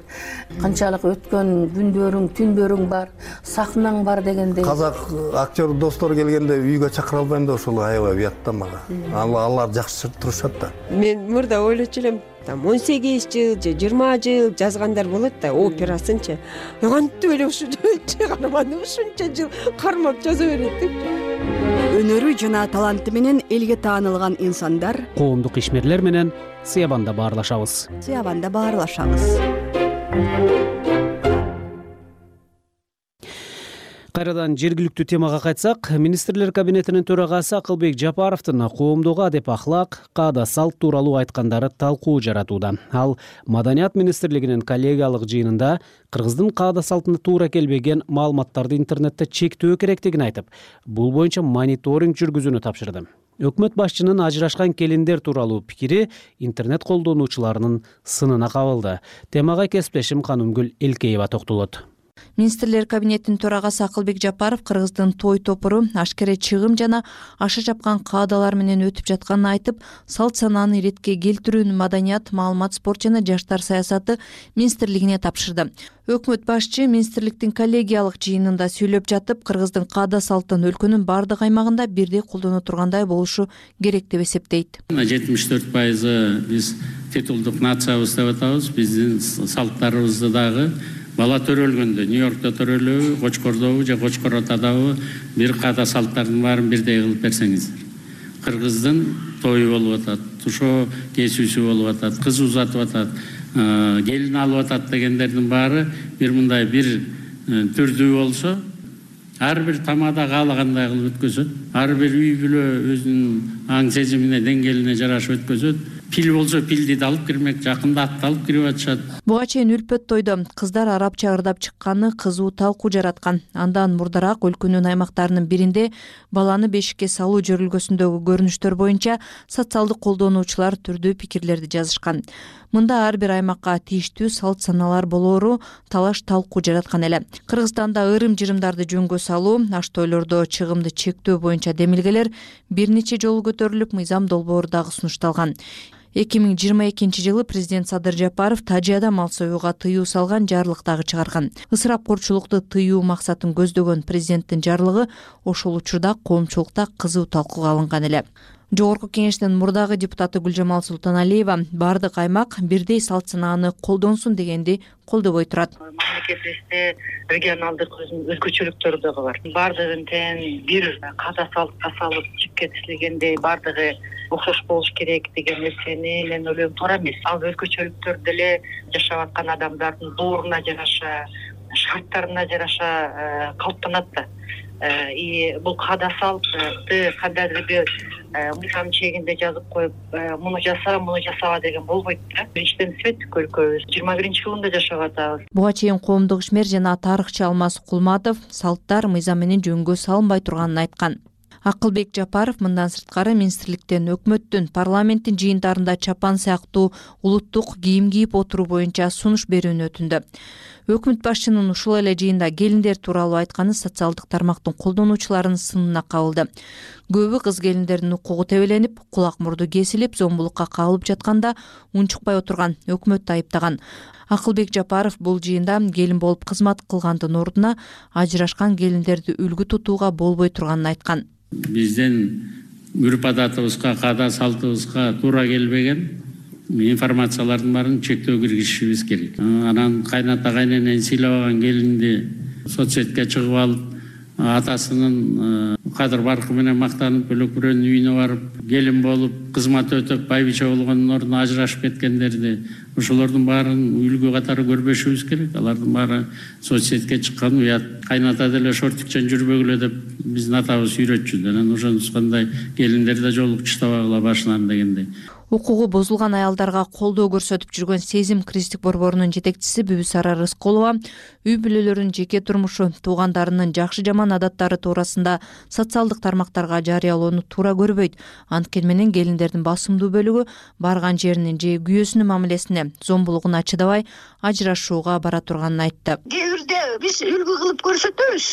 Канчалык өткөн күндөрүң түндөрүң бар сахнаң бар дегендей
казак актер достор келгенде үйгө чакыра албайм да ошол аябай уят да мага алар жакшы турушат да.
Мен мурда ойлочу элем там он сегиз жыл же жыйырма жыл жазгандар болот да операсынчы кантип эле ушул каарманды ушунча жыл кармап жаза берет депчи
өнөрү жана таланты менен элге таанылган инсандар
коомдук ишмерлер менен сыябанда баарлашабыз.
Сыябанда баарлашабыз
кайрадан жергиликтүү темага кайтсак министрлер кабинетинин төрагасы акылбек жапаровдун коомдогу адеп ахлак каада салт тууралуу айткандары талкуу жаратууда. Ал маданият министрлигинин коллегиялык жыйынында кыргыздын каада салтына туура келбеген маалыматтарды интернетте чектөө керектигин айтып бул боюнча мониторинг жүргүзүүнү тапшырды. Өкмөт башчынын ажырашкан келиндер тууралуу пикири интернет колдонуучуларынын сынына кабылды. Темага кесиптешим канымгүл элкеева токтолот
министрлер кабинетинин төрагасы акылбек жапаров кыргыздын той топуру ашкере чыгым жана аша чапкан каадалар менен өтүп жатканын айтып салт санааны иретке келтирүүнү маданият маалымат спорт жана жаштар саясаты министрлигине тапшырды. Өкмөт башчы министрликтин коллегиялык жыйынында сүйлөп жатып кыргыздын каада салттын өлкөнүн баардык аймагында бирдей колдоно тургандай болушу керек деп эсептейт.
Жетимиш төрт пайызы биз титулдук нациябыз деп атабыз. Биздин салттарыбызды дагы бала төрөлгөндө нью йоркто төрөлөбү кочкордобу же кочкор атадабы бир каада салттардын баарын бирдей кылып берсеңиздер кыргыздын тою болуп атат тушоо кесүүсү болуп атат кыз узатып атат келин алып атат дегендердин баары бир мындай бир түрдүү болсо ар бир тамада каалагандай кылып өткөзөт ар бир үй бүлө өзүнүн аң сезимине деңгээлине жараша өткөзөт пил болсо пилди да алып кирмек жакында атты алып кирип атышат.
Буга чейин үлпөт тойдо. Кыздар арабча ырдап чыкканы кызуу талкуу жараткан. Андан мурдараак өлкөнүн аймактарынын биринде баланы бешикке салуу жөрөлгөсүндөгү көрүнүштөр боюнча социалдык колдонуучулар түрдүү пикирлерди жазышкан. Мында ар бир аймакка тийиштүү салт санаалар болоору талаш талкуу жараткан эле. Кыргызстанда ырым жырымдарды жөнгө салуу аш тойлордо чыгымды чектөө боюнча демилгелер бир нече жолу көтөрүлүп мыйзам долбоору дагы сунушталган эки миң жыйырма экинчи жылы президент садыр жапаров тажияда мал союуга тыюу салган жарлык дагы чыгарган ысырапкорчулукту тыюу максатын көздөгөн президенттин жарлыгы ошол учурда коомчулукта кызуу талкууга алынган эле. Жогорку кеңештин мурдагы депутаты гүлжамал султаналиева баардык аймак бирдей салт санааны колдонсун дегенди колдобой турат.
Мамлекетибизде регионалдык өзгөчөлүктөр дагы бар. Баардыгын тең бир каада салтка салып жипке тизилгендей баардыгы окшош болуш керек деген нерсени мен ойлойм. Туура эмес. Ал өзгөчөлүктөр деле жашап аткан адамдардын дооруна жараша шарттарына жараша э, калыптанат да. Э, и бул каада салтты кандайдыр бир э, мыйзам чегинде жазып коюп муну жаса муну жасаба деген болбойт да. Биринчиден светтик өлкөбүз. Жыйырма биринчи кылымда жашап атабыз.
Буга чейин коомдук ишмер жана тарыхчы алмаз кулматов салттар мыйзам менен жөнгө салынбай турганын айткан акылбек жапаров мындан сырткары министрликтен өкмөттүн парламенттин жыйындарында чапан сыяктуу улуттук кийим кийип отуруу боюнча сунуш берүүнү өтүндү өкмөт башчынын ушул эле жыйында келиндер тууралуу айтканы социалдык тармактын колдонуучуларынын сынына кабылды. Көбү кыз келиндердин укугу тебеленип кулак мурду кесилип зомбулукка кабылып жатканда унчукпай отурган өкмөттү айыптаган. Акылбек жапаров бул жыйында келин болуп кызмат кылгандын ордуна ажырашкан келиндерди үлгү тутууга болбой турганын айткан
биздин үрп адатыбызга каада салтыбызга туура келбеген информациялардын баарын чектөө киргизишибиз керек. Анан кайната кайненени сыйлабаган келинди соц сетке чыгып алып атасынын кадыр баркы менен мактанып бөлөк бирөөнүн үйүнө барып келин болуп кызмат өтөп байбиче болгондун ордуна ажырашып кеткендерди ошолордун баарын үлгү катары көрбөшүбүз керек. Алардын баары соц сетке чыккан уят кайната деле шортикчен жүрбөгүлө деп биздин атабыз үйрөтчү. Анан ошентип кандай келиндер да жолугу чыштабагыла башынан дегендей.
Укугу бузулган аялдарга колдоо көрсөтүп жүргөн сезим кризистик борборунун жетекчиси бүбүсара рыскулова үй бүлөлөрүнүн жеке турмушу туугандарынын жакшы жаман адаттары туурасында социалдык тармактарга жарыялоону туура көрбөйт. Анткени менен келиндердин басымдуу бөлүгү барган жеринин же күйөөсүнүн мамилесине зомбулугуна чыдабай ажырашууга бара турганын айтты.
Кээ бирде биз үлгү кылып көрсөтөбүз.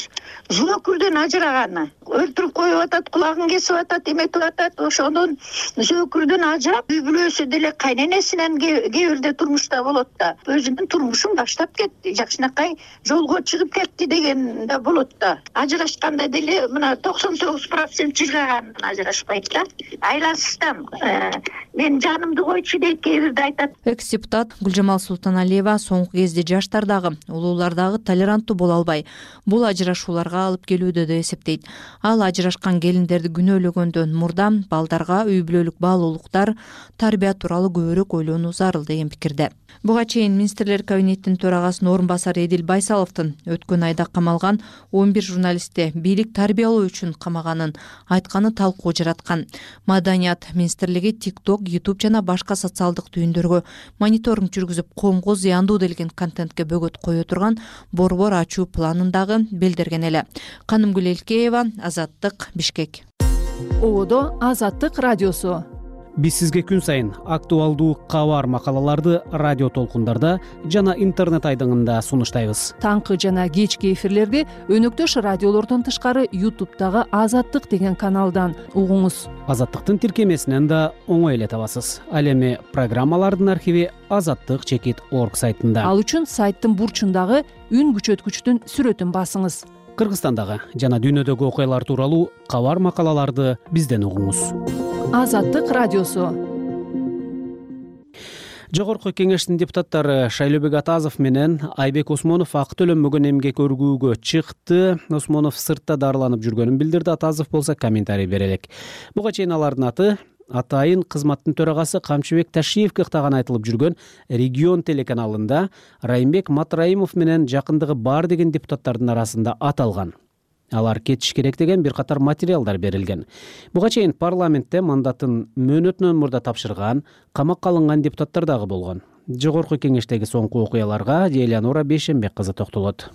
Зөөкүрдөн ажыраганы. Өлтүрүп коюп атат кулагын кесип атат эметип атат. Ошондон зөөкүрдөн ажырап үй бүлөсү деле кайненесинен кээ бирде турмушта болот да. Өзүнүн турмушун баштап кетти. Жакшынакай жолго чыгып кетти деген да болот да. Ажырашканда деле мына токсон тогуз процент жыргаганынан ажырашпайт да. Айлансыздам э, мен жанымды койчу дейт кээ бирде айтат.
Экс депутат гүлжамал султаналиева соңку кезде жаштар дагы улуулар дагы толеранттуу боло албай. Бул ажырашууларга алып келүүдө деп эсептейт. Ал ажырашкан келиндерди күнөөлөгөндөн мурда балдарга үй бүлөлүк баалуулуктар тарбия тууралуу көбүрөөк ойлонуу зарыл деген пикирде. Буга чейин министрлер кабинетинин төрагасынын орун басары эдил байсаловдун өткөн айда камалган он бир журналистти бийлик тарбиялоо үчүн камаганын айтканы талкуу жараткан. Маданият министрлиги тик ток ютуб жана башка социалдык түйүндөргө мониторинг жүргүзүп коомго зыяндуу делген контентке бөгөт кое турган борбор ачуу планын дагы билдирген эле. Канымгүл элкеева азаттык бишкек.
Ободо азаттык радиосу
биз сизге күн сайын актуалдуу кабар макалаларды радио толкундарда жана интернет айдыңында сунуштайбыз.
Таңкы жана кечки эфирлерди өнөктөш радиолордон тышкары ютубтагы азаттык деген каналдан угуңуз.
Азаттыктын тиркемесинен да оңой эле табасыз ал эми программалардын архиви азаттык чекит орг сайтында.
Ал үчүн сайттын бурчундагы үн күчөткүчтүн сүрөтүн басыңыз.
Кыргызстандагы жана дүйнөдөгү окуялар тууралуу кабар макалаларды бизден угуңуз
азаттык радиосу.
Жогорку кеңештин депутаттары шайлообек атазов менен айбек осмонов акы төлөнбөгөн эмгек өргүүгө чыкты. Осмонов сыртта дарыланып жүргөнүн билдирди. Атазов болсо комментарий бере элек буга чейин алардын аты атайын кызматтын төрагасы камчыбек ташиевке ыктаганы айтылып жүргөн регион телеканалында райымбек матраимов менен жакындыгы бар деген депутаттардын арасында аталган алар кетиш керек деген бир катар материалдар берилген. Буга чейин парламентте мандатын мөөнөтүнөн мурда тапшырган камакка алынган депутаттар дагы болгон. Жогорку кеңештеги соңку окуяларга элеонора бейшенбек кызы токтолот.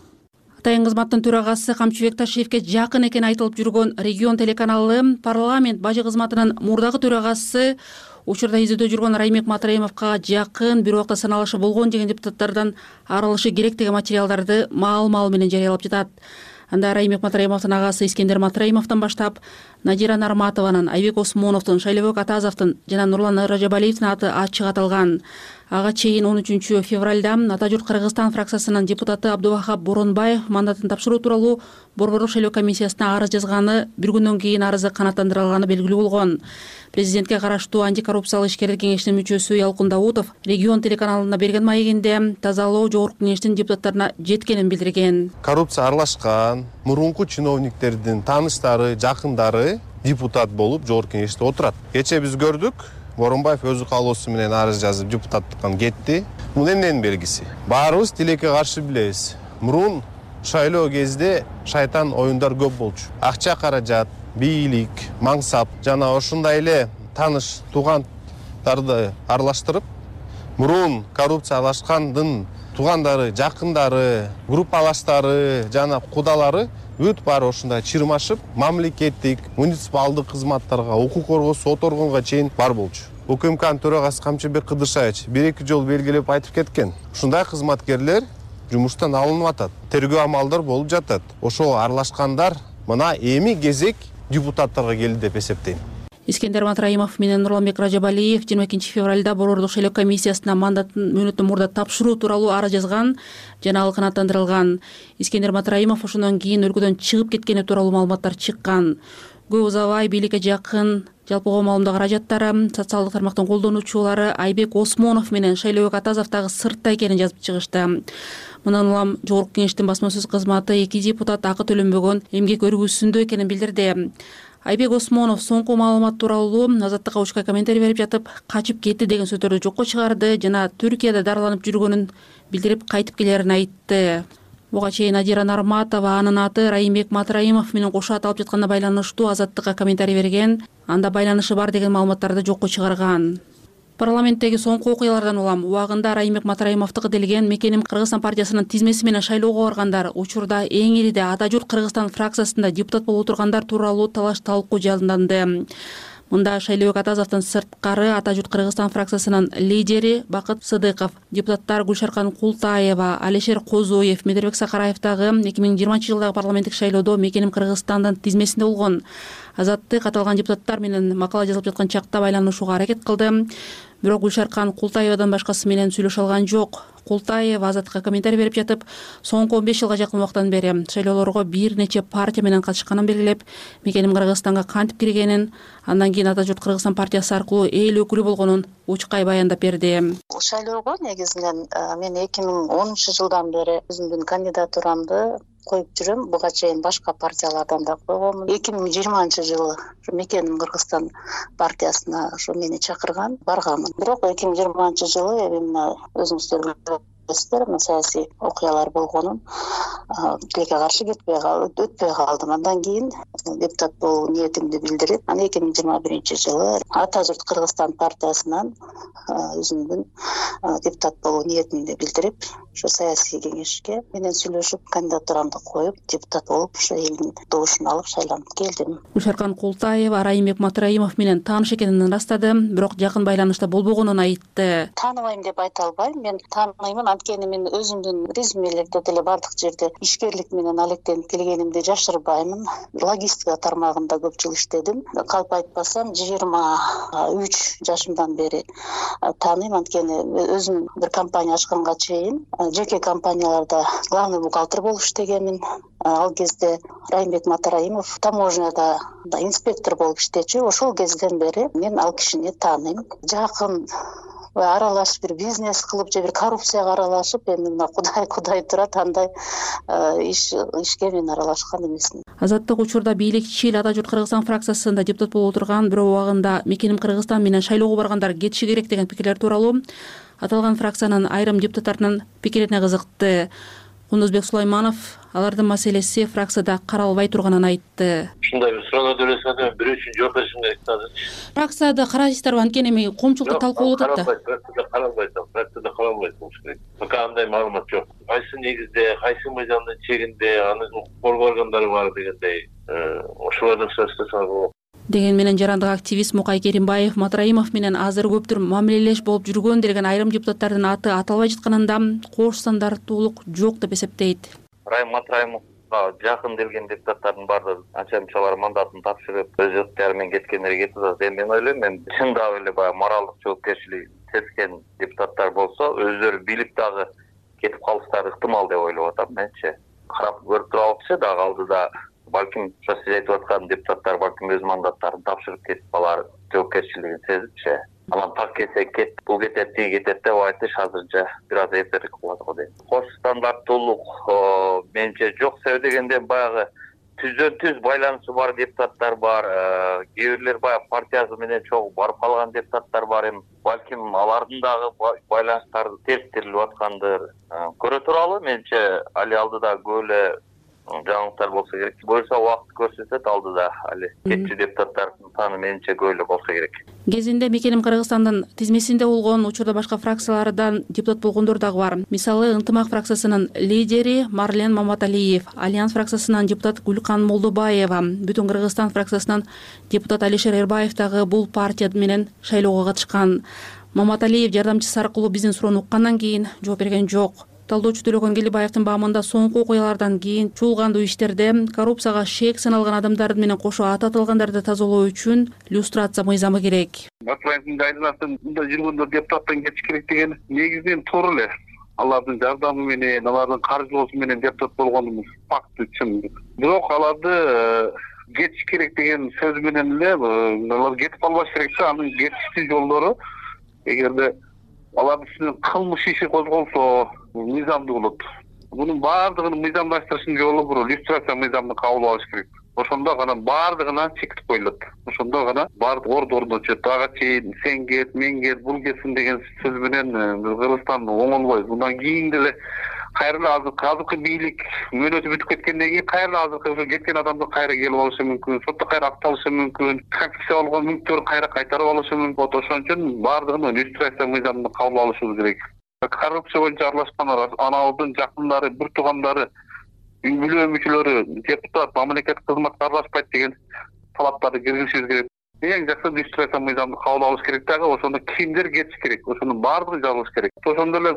Атайын кызматтын төрагасы камчыбек ташиевке жакын экени айтылып жүргөн регион телеканалы парламент бажы кызматынын мурдагы төрагасы учурда изилдөө жүргөн райымбек матраимовго жакын бир убакта саналышы болгон деген депутаттардан арылышы керек деген материалдарды маал маал менен жарыялап жатат анда райымбек матраимовдун агасы искендер матраимовдон баштап надира нарматованын айбек осмоновдун шайлообек атазовдун жана нурлан ражабалиевдин аты ачык аталган ага чейин он үчүнчү февралда ата журт кыргызстан фракциясынын депутаты абдубахап боронбаев мандатын тапшыруу тууралуу борборлук шайлоо комиссиясына арыз жазганы бир күндөн кийин арызы канааттандырылганы белгилүү болгон. Президентке караштуу антикоррупциялык ишкерлер кеңешинин мүчөсү ялкын даутов регион телеканалына берген маегинде тазалоо жогорку кеңештин депутаттарына жеткенин билдирген.
Коррупцияга аралашкан мурунку чиновниктердин тааныштары жакындары депутат болуп жогорку кеңеште отурат. Кечээ биз көрдүк боронбаев өзү каалоосу менен арыз жазып депутаттыктан кетти. Бул эмненин белгиси? Баарыбыз тилекке каршы билебиз. Мурун шайлоо кезде шайтан оюндар көп болчу. Акча каражат бийлик мансап жана ушундай эле тааныш туугандарды аралаштырып мурун коррупция аралашкандын туугандары жакындары группалаштары жана кудалары бүт баары ушундай чырмашып мамлекеттик муниципалдык кызматтарга укук коргоо сот органга чейин бар болчу. Укмкнын төрагасы камчыбек кыдыршаевич бир эки жолу белгилеп айтып кеткен. Ушундай кызматкерлер жумуштан алынып атат тергөө амалдар болуп жатат. Ошого аралашкандар мына эми кезек депутаттарга келди деп эсептейм
искендер матраимов менен нурланбек ражабалиев жыйырма экинчи февралда борборлук шайлоо комиссиясына мандатын мөөнөттөн мурда тапшыруу тууралуу арыз жазган жана ал канааттандырылган искендер матраимов ошондон кийин өлкөдөн чыгып кеткени тууралуу маалыматтар чыккан. Көп узабай бийликке жакын жалпы коо маалымдоо каражаттары социалдык тармактын колдонуучулары айбек осмонов менен шайлообек атазов дагы сыртта экенин жазып чыгышты. Мындан улам жогорку кеңештин басма сөз кызматы эки депутат акы төлөнбөгөн эмгек өргүүсүндө экенин билдирди айбек осмонов соңку маалымат тууралуу азаттыкка учка комментарий берип жатып качып кетти деген сөздөрдү жокко чыгарды жана түркияда дарыланып жүргөнүн билдирип кайтып келерин айтты. Буга чейин надира нарматова анын аты райымбек матраимов менен кошо аталып жатканына байланыштуу азаттыкка комментарий берген. Анда байланышы бар деген маалыматтарды жокко чыгарган парламенттеги соңку окуялардан улам. Убагында райымбек матраимовдуку делген мекеним кыргызстан партиясынын тизмеси менен шайлоого баргандар учурда эң ириде ата журт кыргызстан фракциясында депутат болуп отургандар тууралуу талаш талкуу жанданды мында шайлообек атазовдон сырткары ата журт кыргызстан фракциясынын лидери бакыт сыдыков депутаттар гүлшаркан култаева алишер козуев медербек сакараев дагы эки миң жыйырманчы жылдагы парламенттик шайлоодо мекеним кыргызстандын тизмесинде болгон азаттык аталган депутаттар менен макала жазылып жаткан чакта байланышууга аракет кылды бирок гүлшаркан култаевадан башкасы менен сүйлөшө алган жок. Култаева азаттыкка комментарий берип жатып соңку он беш жылга жакын убакыттан бери шайлоолорго бир нече партия менен катышканын белгилеп мекеним кыргызстанга кантип киргенин андан кийин ата журт кыргызстан партиясы аркылуу эл өкүлү болгонун учкай баяндап берди.
Шайлоого негизинен мен эки миң онунчу жылдан бери өзүмдүн кандидатурамды коюп жүрөм. Буга чейин башка партиялардан да койгонмун. Эки миң жыйырманчы жылы ушу мекеним кыргызстан партиясына ошо мени чакырган барганмын бирок эки миң жыйырманчы жылы именно өзүңүздөр билесиздер саясий окуялар болгонун тилекке каршы кетпей өтпөй калдым. Андан кийин депутат болуу ниетимди билдирип анан эки миң жыйырма биринчи жылы ата журт кыргызстан партиясынан өзүмдүн депутат болуу ниетимди билдирип ошо саясий кеңешке менен сүйлөшүп кандидатурамды коюп депутат болуп ошо элдин добушун алып шайланып келдим.
Гүлшаркан култаева райымбек матраимов менен тааныш экенин ырастады. Бирок жакын байланышта болбогонун айтты.
Тааныбайм деп айта албайм. Мен тааныймын анткени мен өзүмдүн резюмелерде деле баардык жерде ишкерлик менен алектенип келгенимди жашырбаймын. Логистика тармагында көп жыл иштедим. Калп айтпасам жыйырма үч жашымдан бери тааныйм. Анткени өзүм бир компания ачканга чейин жеке компанияларда главный бухгалтер болуп иштегенмин ал кезде райымбек матраимов таможняда инспектор болуп иштечү. Ошол кезден бери мен ал кишини тааныйм жакын аралашып бир бизнес кылып же бир коррупцияга аралашып эми мына кудай кудай турат андай ишке мен аралашкан эмесмин.
Азаттык учурда бийликчил ата журт кыргызстан фракциясында депутат болуп отурган бирок убагында мекеним кыргызстан менен шайлоого баргандар кетиши керек деген пикирлер тууралуу аталган фракциянын айрым депутаттарынын пикирине кызыкты. Кундузбек сулайманов алардын маселеси фракцияда каралбай турганын айтты.
Ушундай бир суроолорду элестетем бирөө үчүн жооп беришим керек да азырчы
фракцияда карайсыздарбы анткени эми коомчулукта талкуу болуп атат да.
фракцияда каралбайт ал фракцияда каралбайт болуш керек. Пока андай маалымат жок. Кайсы негизде кайсы мыйзамдын чегинде аны укук коргоо органдары бар дегендей э, ошолордон сүрөттөсөңүз болот
деген менен жарандык активист мукай керимбаев матраимов менен азыр көптүр мамилелеш болуп жүргөн делген айрым депутаттардын аты аталбай жатканында кош стандарттуулук жок деп эсептейт.
Райым матраимовго жакын келген депутаттардын баардыгы анча мандатын тапшырып өз ыктыяры менен кеткендери кетип атат эми мен ойлойм эми чындап эле баягы моралдык жоопкерчилиги сезген депутаттар болсо өздөрү билип дагы кетип калыштары ыктымал деп ойлоп атам менчи карап көрүп туралычы дагы алдыда балким ошо сиз айтып аткан депутаттар балким өз мандаттарын тапшырып кетип калар жоопкерчилигин сезипчи анан так келсе кет бул кетет тиги кетет деп айтыш азырынча бир аз эртерээк болот го дейм. Кош стандарттуулук менимче жок себеби дегенде баягы түздөн түз байланышы бар депутаттар бар э, кээ бирлер баягы партиясы менен чогуу барып калган депутаттар бар эми. Балким алардын дагы байланыштары териктирилип аткандыр. Э, көрө туралы менимче али алдыда көп эле жаңылыктар болсо керек. Буюрса убакыт көрсөтөт алдыда али кетчү депутаттардын саны менимче көп эле болсо керек.
Кезинде мекеним кыргызстандын тизмесинде болгон учурда башка фракциялардан депутат болгондор дагы бар. Мисалы ынтымак фракциясынын лидери марлен маматалиев альянс фракциясынан депутат гүлкан молдобаева бүтүн кыргызстан фракциясынан депутат алишер эрбаев дагы бул партия менен шайлоого катышкан. Маматалиев жардамчысы аркылуу биздин суроону уккандан кийин жооп берген жок талдоочу төлөгөн келибаевдин баамында соңку окуялардан кийин чуулгандуу иштерде коррупцияга шек саналган адамдар менен кошо аты аталгандарды тазалоо үчүн люстрация мыйзамы керек.
Айланасында мындай жүргөндө депутаттан кетиш керек деген негизинен туура эле. Алардын жардамы менен алардын каржылоосу менен депутат болгонубуз факты чын бирок аларды э, кетиш керек деген сөз менен эле э, алар кетип калбаш керек да анын кетиштин жолдору. Эгерде алардын үстүнөн кылмыш иши козголсо мыйзамдуу болот мунун баардыгын мыйзамдаштырыштын жолу бул люстрация мыйзамын кабыл алыш керек. Ошондо гана баардыгына чектип коюлат ошондо гана баардык орду ордуна түшөт ага чейин сен кет мен кет бул кетсин деген сөз менен биз кыргызстан оңолбойбуз мындан кийин деле
кайра эле азыркы бийлик мөөнөтү бүтүп кеткенден кийин кайра эле азыркы ошо кеткен адамдар кайра келип алышы мүмкүн сотто кайра акталышы мүмкүн конфискация болгон мүлктөрүн кайра кайтарып алышы мүмкүн. Вот ошон үчүн баардыгын люстрация мыйзамын кабыл алышыбыз керек. Коррупция боюнча аралашкан анабыздын жакындары бир туугандары үй бүлө мүчөлөрү депутат мамлекеттик кызматка аралашпайт деген талаптарды киргизишибиз керек. Эң жакшы люстрация мыйзамды кабыл алыш керек дагы ошондо кимдер кетиш керек ошонун баардыгы жазылыш керек. Ошондой эле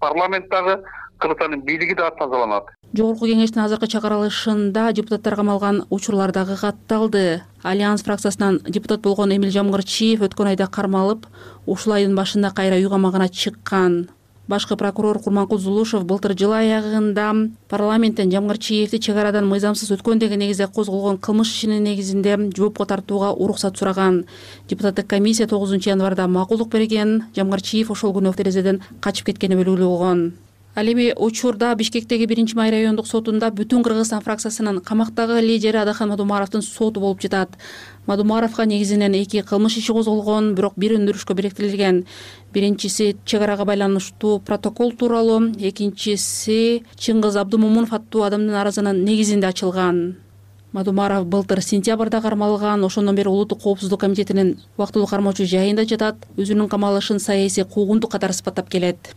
парламент дагы кыргызстандын бийлиги дагы тазаланат.
Жогорку кеңештин азыркы чыгарылышында депутаттар камалган учурлар дагы катталды. Альянс фракциясынан депутат болгон эмил жамгырчиев өткөн айда кармалып ушул айдын башында кайра үй камагына чыккан башкы прокурор курманкул зулушев былтыр жыл аягында парламенттен жамгырчиевди чек арадан мыйзамсыз өткөн деген негизде козголгон кылмыш ишинин негизинде жоопко тартууга уруксат сураган. Депутаттык комиссия тогузунчу январда макулдук берген. Жамгырчиев ошол күнү терезеден качып кеткени белгилүү болгон ал эми учурда бишкектеги биринчи май райондук сотунда бүтүн кыргызстан фракциясынын камактагы лидери адахан мадумаровдун соту болуп жатат. Мадумаровго негизинен эки кылмыш иши козголгон бирок бир өндүрүшкө бириктирилген биринчиси чек арага байланыштуу протокол тууралуу экинчиси чыңгыз абдымомунов аттуу адамдын арызынын негизинде ачылган. Мадумаров былтыр сентябрда кармалган ошондон бери улуттук коопсуздук комитетинин убактылуу кармоочу жайында жатат. Өзүнүн камалышын саясий куугунтук катары сыпаттап келет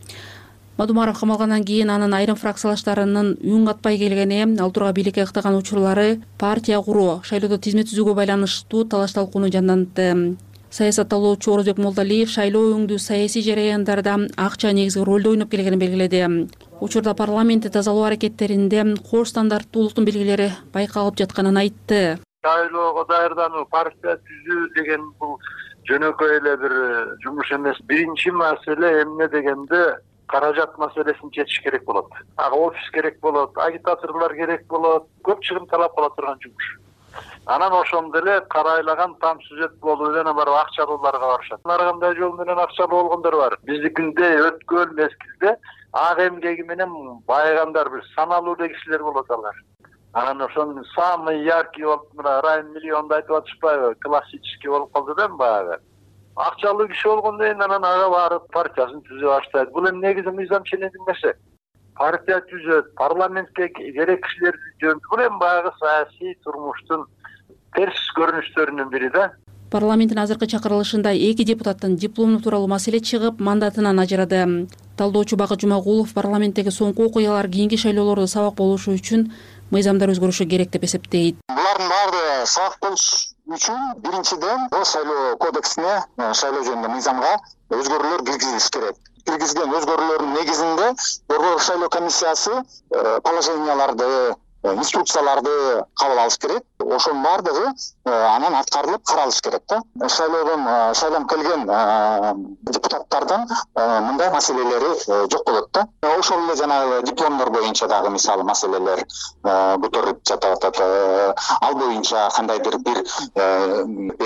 мадумаров камалгандан кийин анын айрым фракциялаштарынын үн катпай келгени ал тургай бийликке ыктаган учурлары партия куруу шайлоодо тизме түзүүгө байланыштуу талаш талкууну жандантты. Саясатталоочу орозбек молдалиев шайлоо өңдүү саясий жараяндарда акча негизги ролду ойноп келгенин белгиледи. Учурда парламентти тазалоо аракеттеринде кош стандарттуулуктун белгилери байкалып жатканын айтты.
Шайлоого даярдануу партия түзүү деген бул жөнөкөй эле бир жумуш эмес. Биринчи маселе эмне дегенде каражат маселесин чечиш керек болот. Ага офис керек болот агитаторлор керек болот көп чыгым талап кыла турган жумуш. Анан ошондо эле карайлаган там сюжет болуп эле анан барып акчалууларга барышат. Ар кандай жол менен акчалуу болгондор бар? Биздикиндей өткөн мезгилде ак эмгеги менен байыгандар бир саналуу эле кишилер болот алар анан ошонун самый яркий болуп мына райым миллионду айтып атышпайбы классический болуп калды да эми баягы акчалуу киши болгондон кийин анан ага барып партиясын түзө баштайт. Бул эми негизи мыйзам нерсе? Партия түзөт парламентке керек кишилерди жөнөтөт бул эми баягы саясий турмуштун терс көрүнүштөрүнүн бири да.
Парламенттин азыркы чакырылышында эки депутаттын диплому тууралуу маселе чыгып мандатынан ажырады. Талдоочу бакыт жумагулов парламенттеги соңку окуялар кийинки шайлоолордо сабак болушу үчүн мыйзамдар өзгөрүшү керек деп эсептейт.
Булардын баардыгы сабак болуш үчүн биринчиден шайлоо кодексине э, шайлоо жөнүндө мыйзамга өзгөрүүлөр киргизилиш керек. Киргизген өзгөрүүлөрдүн негизинде борбордук шайлоо комиссиясы э, положенияларды Э, инструкцияларды кабыл алыш керек. Ошонун баардыгы э, анан аткарылып каралыш керек да. Шайлоодон э, шайланып келген депутаттардын мындай маселелери жок болот да. Ошол эле жанагы дипломдор боюнча дагы мисалы маселелер көтөрүлүп жатып атат ал боюнча кандайдыр бир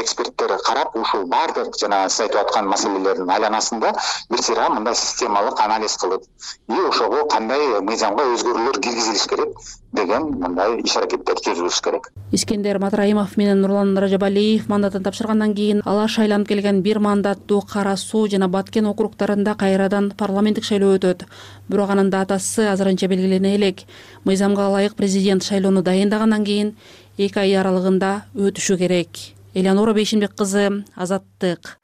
эксперттер карап ушул баардык жанагы сиз айтып аткан маселелердин айланасында бир сыйра мындай системалык анализ кылып и ошого кандай мыйзамга өзгөрүүлөр киргизилиш керек деген мындай иш аракеттер түзүлүш керек.
Искендер матраимов менен нурлан ражабалиев мандатын тапшыргандан кийин алар шайланып келген бир мандаттуу кара суу жана баткен округдарында кайрадан парламенттик шайлоо өтөт. Бирок анын датасы азырынча белгилене элек. Мыйзамга ылайык президент шайлоону дайындагандан кийин эки ай аралыгында өтүшү керек. Элеонора бейшенбек кызы азаттык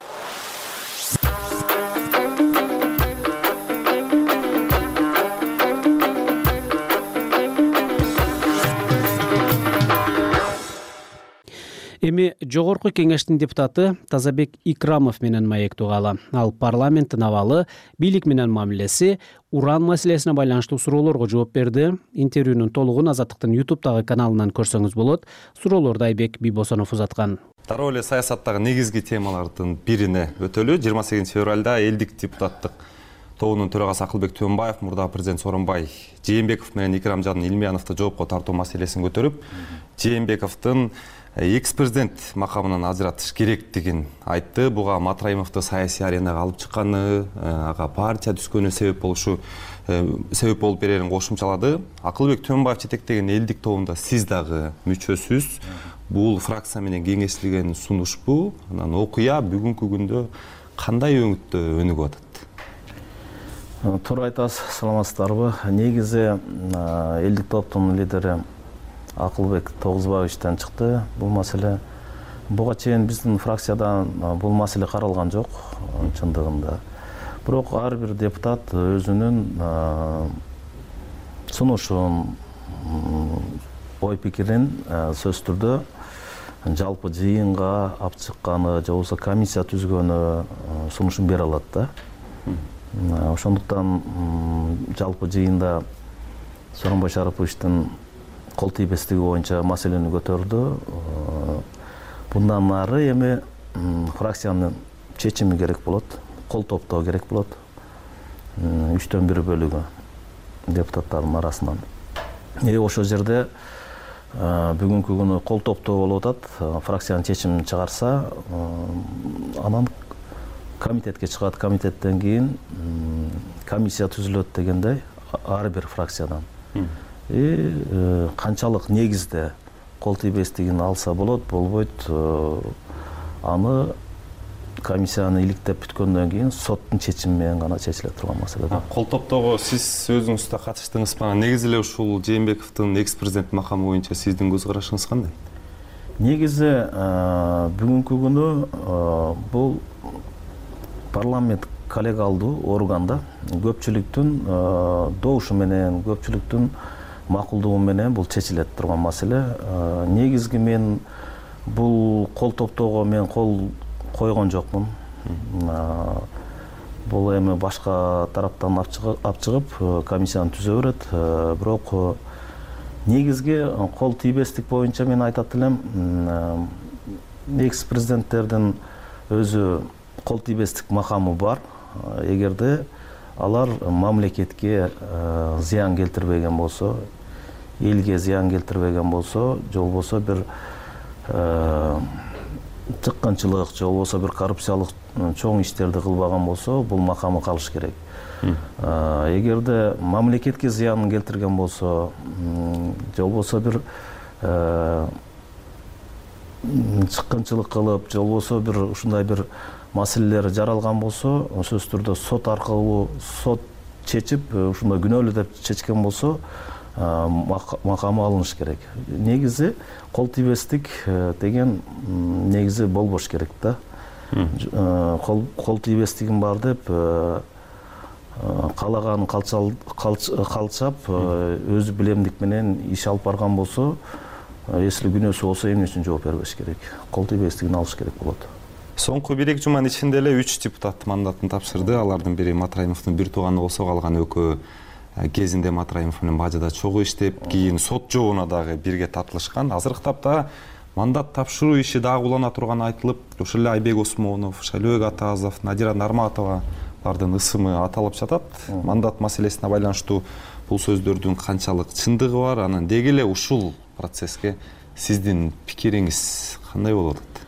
эми жогорку кеңештин депутаты тазабек икрамов менен маектүү калы ал парламенттин абалы бийлик менен мамилеси уран маселесине байланыштуу суроолорго жооп берди. Интервьюнун толугун азаттыктын ютубтагы каналынан көрсөңүз болот. Суроолорду айбек бийбосонов узаткан.
Дароо эле саясаттагы негизги темалардын бирине өтөлү. Жыйырма сегизинчи февралда элдик депутаттык тобунун төрагасы акылбек түмөнбаев мурдагы президент сооронбай жээнбеков менен икрамжан илмияновду жоопко тартуу маселесин көтөрүп жээнбековдун экс президент макамынан ажыратыш керектигин айтты. Буга матраимовду саясий аренага алып чыкканы э, ага партия түзгөнү себеп болушу э, себеп болуп берерин кошумчалады. Акылбек түмөнбаев жетектеген элдик тобунда сиз дагы мүчөсүз. Бул фракция менен кеңешилген сунушпу анан окуя бүгүнкү күндө кандай өңүттө өнүгүп атат?
Туура айтасыз саламатсыздарбы. Негизи элдик топтун лидери акылбек тогузбаевичтен чыкты. Бул маселе буга чейин биздин фракцияда бул маселе каралган жок чындыгында бирок ар бир депутат өзүнүн сунушун ой пикирин сөзсүз түрдө жалпы жыйынга алып чыкканы же болбосо комиссия түзгөнү сунушун бере алат да. Ошондуктан жалпы жыйында сооронбай шараповичтин кол тийбестиги боюнча маселени көтөрдү. Мындан ары эми фракциянын чечими керек болот кол топтоо керек болот. Үчтөн бир бөлүгү депутаттардын арасынан. И ошол жерде бүгүнкү күнү кол топтоо болуп атат. Фракциянын чечимин чыгарса анан комитетке чыгат. Комитеттен кийин комиссия түзүлөт дегендей ар бир фракциядан и э, канчалык негизде кол тийбестигин алса болот болбойт э, аны комиссияны иликтеп бүткөндөн кийин соттун чечими менен гана чечиле турган маселе да.
Кол топтоого сиз өзүңүз да катыштыңызбы анан негизи эле ушул жээнбековдун экс президент макамы боюнча сиздин көз карашыңыз кандай?
Негизи э, бүгүнкү күнү бул парламент коллегалдуу орган да көпчүлүктүн добушу менен көпчүлүктүн макулдугу менен бул чечиле турган маселе. Негизги мен бул кол топтоого мен кол койгон жокмун. Бул эми башка тараптан алып чыгып комиссияны түзө берет. Бирок негизги кол тийбестик боюнча мен айтат элем экс президенттердин өзү кол тийбестик макамы бар. Эгерде алар мамлекетке зыян келтирбеген болсо элге зыян келтирбеген болсо же болбосо бир чыккынчылык же болбосо бир коррупциялык чоң иштерди кылбаган болсо бул макамы калыш керек. Эгерде мамлекетке зыянын келтирген болсо же болбосо бир чыккынчылык кылып же болбосо бир ушундай бир маселелер жаралган болсо сөзсүз түрдө сот аркылуу сот чечип ушундай күнөөлүү деп чечкен болсо макамы алыныш керек. Негизи кол тийбестик э, деген негизи болбош керек да. Э, кол тийбестигим бар деп э, каалаганын калчап өзү билемдик менен иш алып барган болсо если күнөөсү болсо эмне үчүн жооп бербеш керек? Кол тийбестигин алыш керек болот.
Соңку бир эки жуманын ичинде эле үч депутат мандатын тапшырды. Алардын бири матраимовдун бир тууганы болсо калган экөө кезинде матраимов менен бажыда чогуу иштеп кийин сот жообуна дагы бирге тартылышкан азыркы тапта мандат тапшыруу иши дагы улана турганы айтылып ошол эле айбек осмонов шайлообек атазов надира нарматовалардын ысымы аталып жатат. Мандат маселесине байланыштуу бул сөздөрдүн канчалык чындыгы бар. Анан деги эле ушул процесске сиздин пикириңиз кандай болуп атат?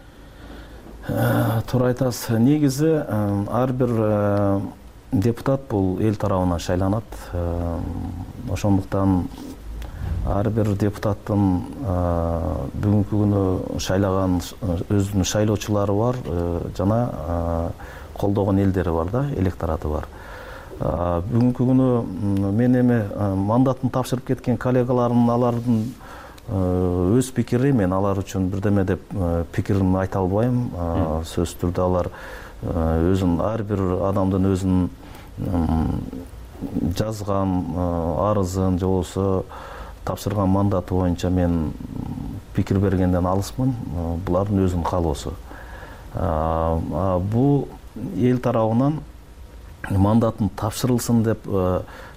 Э, туура айтасыз негизи э, ар бир депутат бул эл тарабынан шайланат. Э, ошондуктан ар бир депутаттын э, бүгүнкү күнү шайлаган өзүнүн шайлоочулары бар э, жана колдогон элдери бар да электораты бар. Бүгүнкү күнү мен эми мандатын тапшырып кеткен коллегаларым алардын өз пикири мен алар үчүн бирдеме деп пикиримди айта албайм. Сөзсүз түрдө алар өзүнүн ар бир адамдын өзүнүн жазган арызын же болбосо тапшырган мандаты боюнча мен пикир бергенден алысмын булардын өзүнүн каалоосу бул эл тарабынан мандатын тапшырылсын деп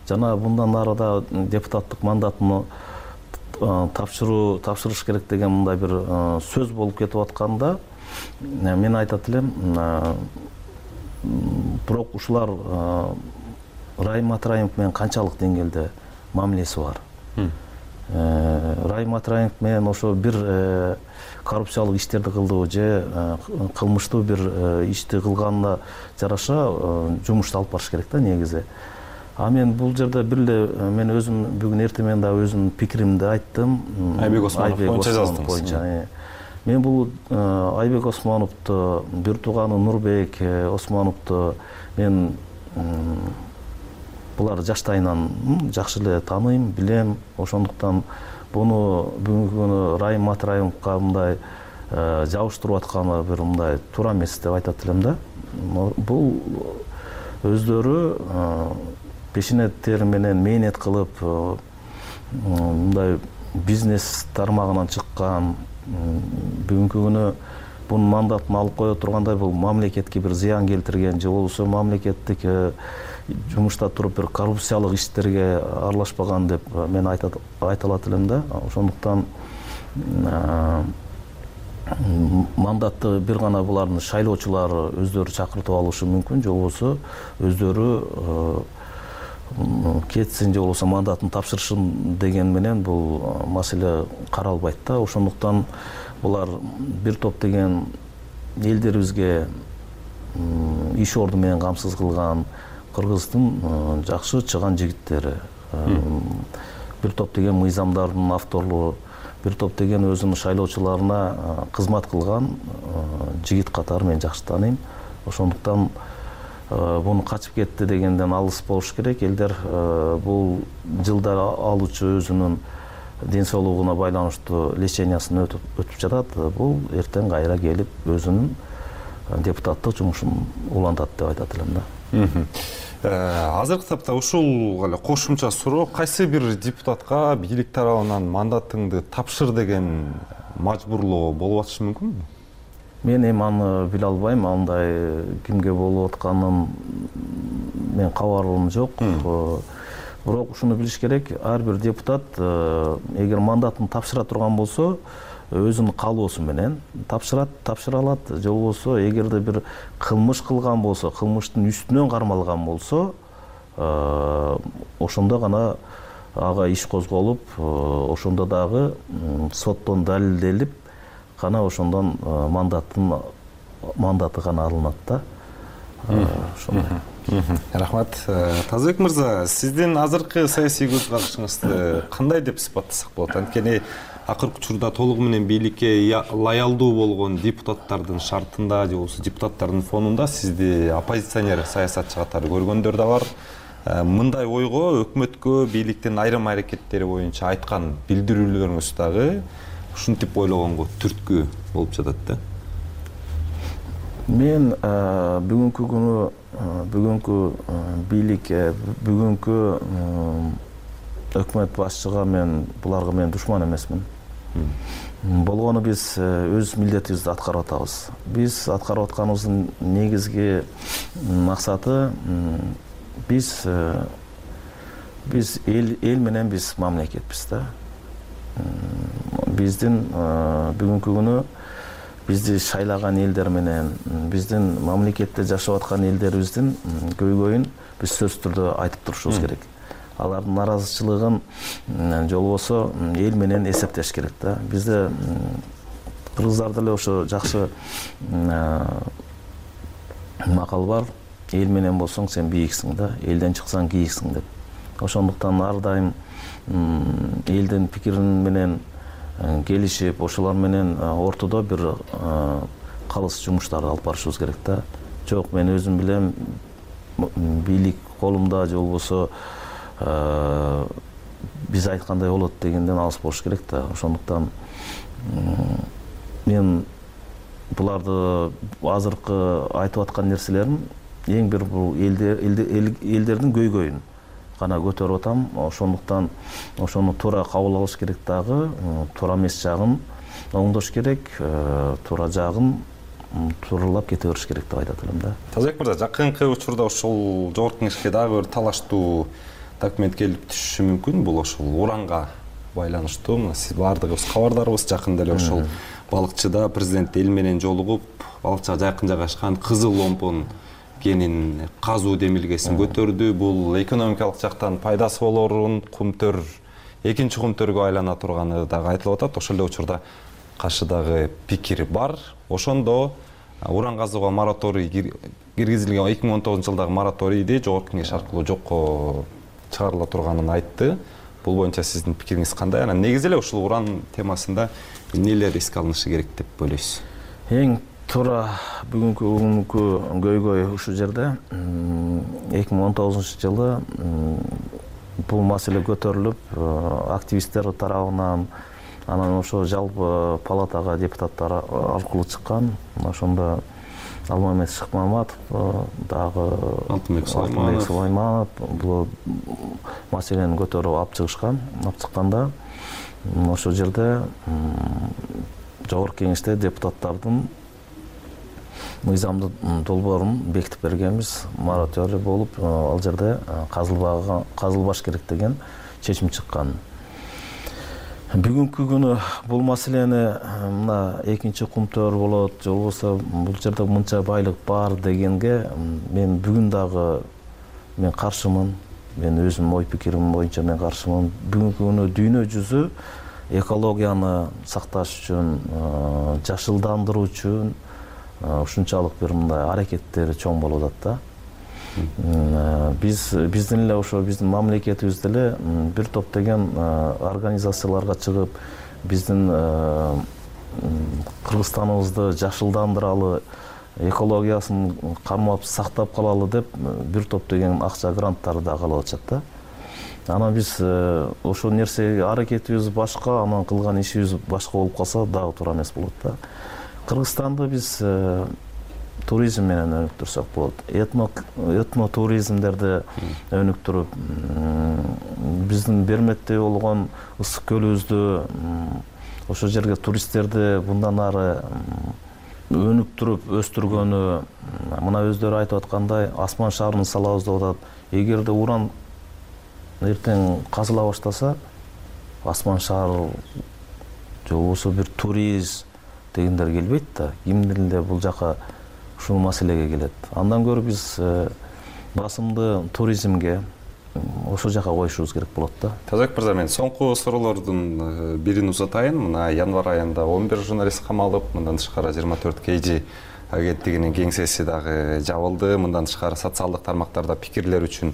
жана мындан ары да депутаттык мандатыны тапшыруу тапшырыш керек деген мындай бир сөз болуп кетип атканда мен айтат элем бирок ушулар райым атраимов менен канчалык деңгээлде мамилеси бар. Э, райым атраимов менен ошо бир э, коррупциялык иштерди кылдыбы же э, кылмыштуу бир ишти кылганына жараша жумушту алып барыш керек да негизи. А мен бул жерде бир эле мен өзүм бүгүн эртең менен дагы өзүмдүн пикиримди айттым.
Айбек осмонов боюнча жаздыңыз.
Боюнча мен бул э, айбек осмоновду бир тууганы нурбек э, осмоновду мен булар жаштайынан жакшы эле тааныйм билем. Ошондуктан буну бүгүнкү күнү райым матраимовго мындай жабыштырып атканы бир мындай туура эмес деп айтат элем да. Бул өздөрү пешене тери менен мээнет кылып мындай бизнес тармагынан чыккан бүгүнкү күнү бунун мандатын алып кое тургандай бул мамлекетке бир зыян келтирген же болбосо мамлекеттик жумушта туруп бир коррупциялык иштерге аралашпаган деп мен айта алат элем да. Ошондуктан мандатты бир гана булардын шайлоочулары өздөрү чакыртып алышы мүмкүн же болбосо өздөрү кетсин же болбосо мандатын тапшырышын деген менен бул маселе каралбайт да. Ошондуктан булар бир топ деген элдерибизге иш орду менен камсыз кылган кыргыздын жакшы чыган жигиттери бир топ деген мыйзамдардын авторлору бир топ деген өзүнүн шайлоочуларына кызмат кылган жигит катары мен жакшы тааныйм ошондуктан буну качып кетти дегенден алыс болуш керек. Элдер бул жылда алуучу өзүнүн ден соолугуна байланыштуу лечениясын өтүп жатат. Бул эртең кайра келип өзүнүн депутаттык жумушун улантат деп айтат элем
да. Азыркы тапта ушул эле кошумча суроо кайсы бир депутатка бийлик тарабынан мандатыңды тапшыр деген мажбурлоо болуп атышы мүмкүнбү
мен эми аны биле албайм. Андай кимге болуп атканын менин кабарым жок. Бирок ушуну билиш керек. Ар бир депутат э, эгер мандатын тапшыра турган болсо өзүнүн каалоосу менен тапшырат тапшыра алат. Же болбосо эгерде бир кылмыш кылган болсо кылмыштын үстүнөн кармалган болсо э, ошондо гана ага иш козголуп э, ошондо дагы соттон далилделип гана ошондон мандаттын мандаты гана алынат да. Ошондой.
Рахмат. Тазабек мырза сиздин азыркы саясий көз карашыңызды кандай деп сыпаттасак болот? Анткени акыркы учурда толугу менен бийликке лоялдуу болгон депутаттардын шартында же болбосо депутаттардын фонунда сизди оппозиционер саясатчы катары көргөндөр да бар. Мындай ойго өкмөткө бийликтин айрым аракеттери боюнча айткан билдирүүлөрүңүз дагы ушинтип ойлогонго түрткү болуп жатат да.
Мен бүгүнкү күнү бүгүнкү бийлик бүгүнкү өкмөт башчыга мен буларга мен душман эмесмин. Болгону биз өз милдетибизди аткарып атабыз биз аткарып атканыбыздын негизги максаты биз биз эл менен биз мамлекетпиз да биздин бүгүнкү күнү бизди шайлаган элдер менен биздин мамлекетте жашап аткан элдерибиздин көйгөйүн биз сөзсүз түрдө айтып турушубуз керек. Алардын нааразычылыгын же болбосо эл менен эсептеш керек да. Бизде кыргыздарда эле ошо жакшы макал бар. Эл менен болсоң сен бийиксиң да элден чыксаң кийиксиң деп. Ошондуктан ар дайым элдин пикирин менен э, келишип ошолор менен э, ортодо бир э, калыс жумуштарды алып барышыбыз керек да. Жок мен өзүм билем бийлик колумда же болбосо биз айткандай болот дегенден алыс болуш керек да. Ошондуктан мен буларды азыркы айтып аткан нерселерим эң бир бул элдердин көйгөйүн гана көтөрүп атам. Ошондуктан ошону туура кабыл алыш керек дагы туура эмес жагын оңдош керек э, туура жагын тууралап кете бериш керек деп айтат элем да.
Тазабек мырза жакынкы учурда ушул жогорку кеңешке дагы бир талаштуу документ келип түшүшү мүмкүн бул ошол уранга байланыштуу. Мына сиз баардыгыбыз кабардарбыз жакында эле ошол балыкчыда президент эл менен жолугуп балыкчыга жакын жайгашкан кызыл омпон кенин казуу демилгесин көтөрдү. Бул экономикалык жактан пайдасы болорун кумтөр экинчи кумтөргө айлана турганы дагы айтылып атат. Ошол эле учурда каршыдагы пикир бар. Ошондо уран казууга мораторий киргизилген эки миң он тогузунчу жылдагы мораторийди жогорку кеңеш аркылуу жокко чыгарыла турганын айтты. Бул боюнча сиздин пикириңиз кандай? Анан негизи эле ушул уран темасында эмнелер эске алынышы керек деп ойлойсуз?
Эң туура бүгүнкү күнкү көйгөй ушул жерде эки миң он тогузунчу жылы бул маселе көтөрүлүп активисттер тарабынан анан ошо жалпы палатага депутаттар аркылуу чыккан. Ошондо алмамет шыкмаматов дагы алтынбек алтынбек сулайманов бул маселени көтөрүп алып чыгышкан алып чыкканда ошол жерде жогорку кеңеште депутаттардын мыйзамдуу долбоорун бекитип бергенбиз. Мораторий болуп ал жерде казылбаш керек деген чечим чыккан. Бүгүнкү күнү бул маселени мына экинчи кумтөр болот же болбосо бул жерде мынча байлык бар дегенге мен бүгүн дагы мен каршымын. Мен өзүмдүн ой пикирим боюнча мен каршымын. Бүгүнкү күнү дүйнө жүзү экологияны сакташ үчүн жашылдандыруу үчүн ушунчалык бир мындай аракеттери чоң болуп атат да. Биз биздин эле ошо биздин мамлекетибиз деле бир топ деген организацияларга чыгып биздин кыргызстаныбызды жашылдандыралы экологиясын кармап сактап калалы деп бир топ деген акча гранттарды дагы алып атышат да. Анан биз ошол нерсеге аракетибиз башка анан кылган ишибиз башка болуп калса дагы туура эмес болот да кыргызстанды биз туризм менен өнүктүрсөк болот. Этно туризмдерди өнүктүрүп биздин берметтей болгон ысык көлүбүздү ошол жерге туристтерди мындан ары өнүктүрүп өстүргөнү мына өздөрү айтып аткандай асман шаарын салабыз деп атат. Эгерде уран эртең казыла баштаса асман шаар же болбосо бир турист дегендер келбейт да кимдир эле бул жака ушул маселеге келет. Андан көрө биз э, басымды туризмге ошол жака коюшубуз керек болот да.
Тазабек мырза мен соңку суроолордун э, бирин узатайын. Мына январь айында он бир журналист камалып мындан тышкары жыйырма төрт kg агенттигинин кеңсеси дагы жабылды. Мындан тышкары социалдык тармактарда пикирлер үчүн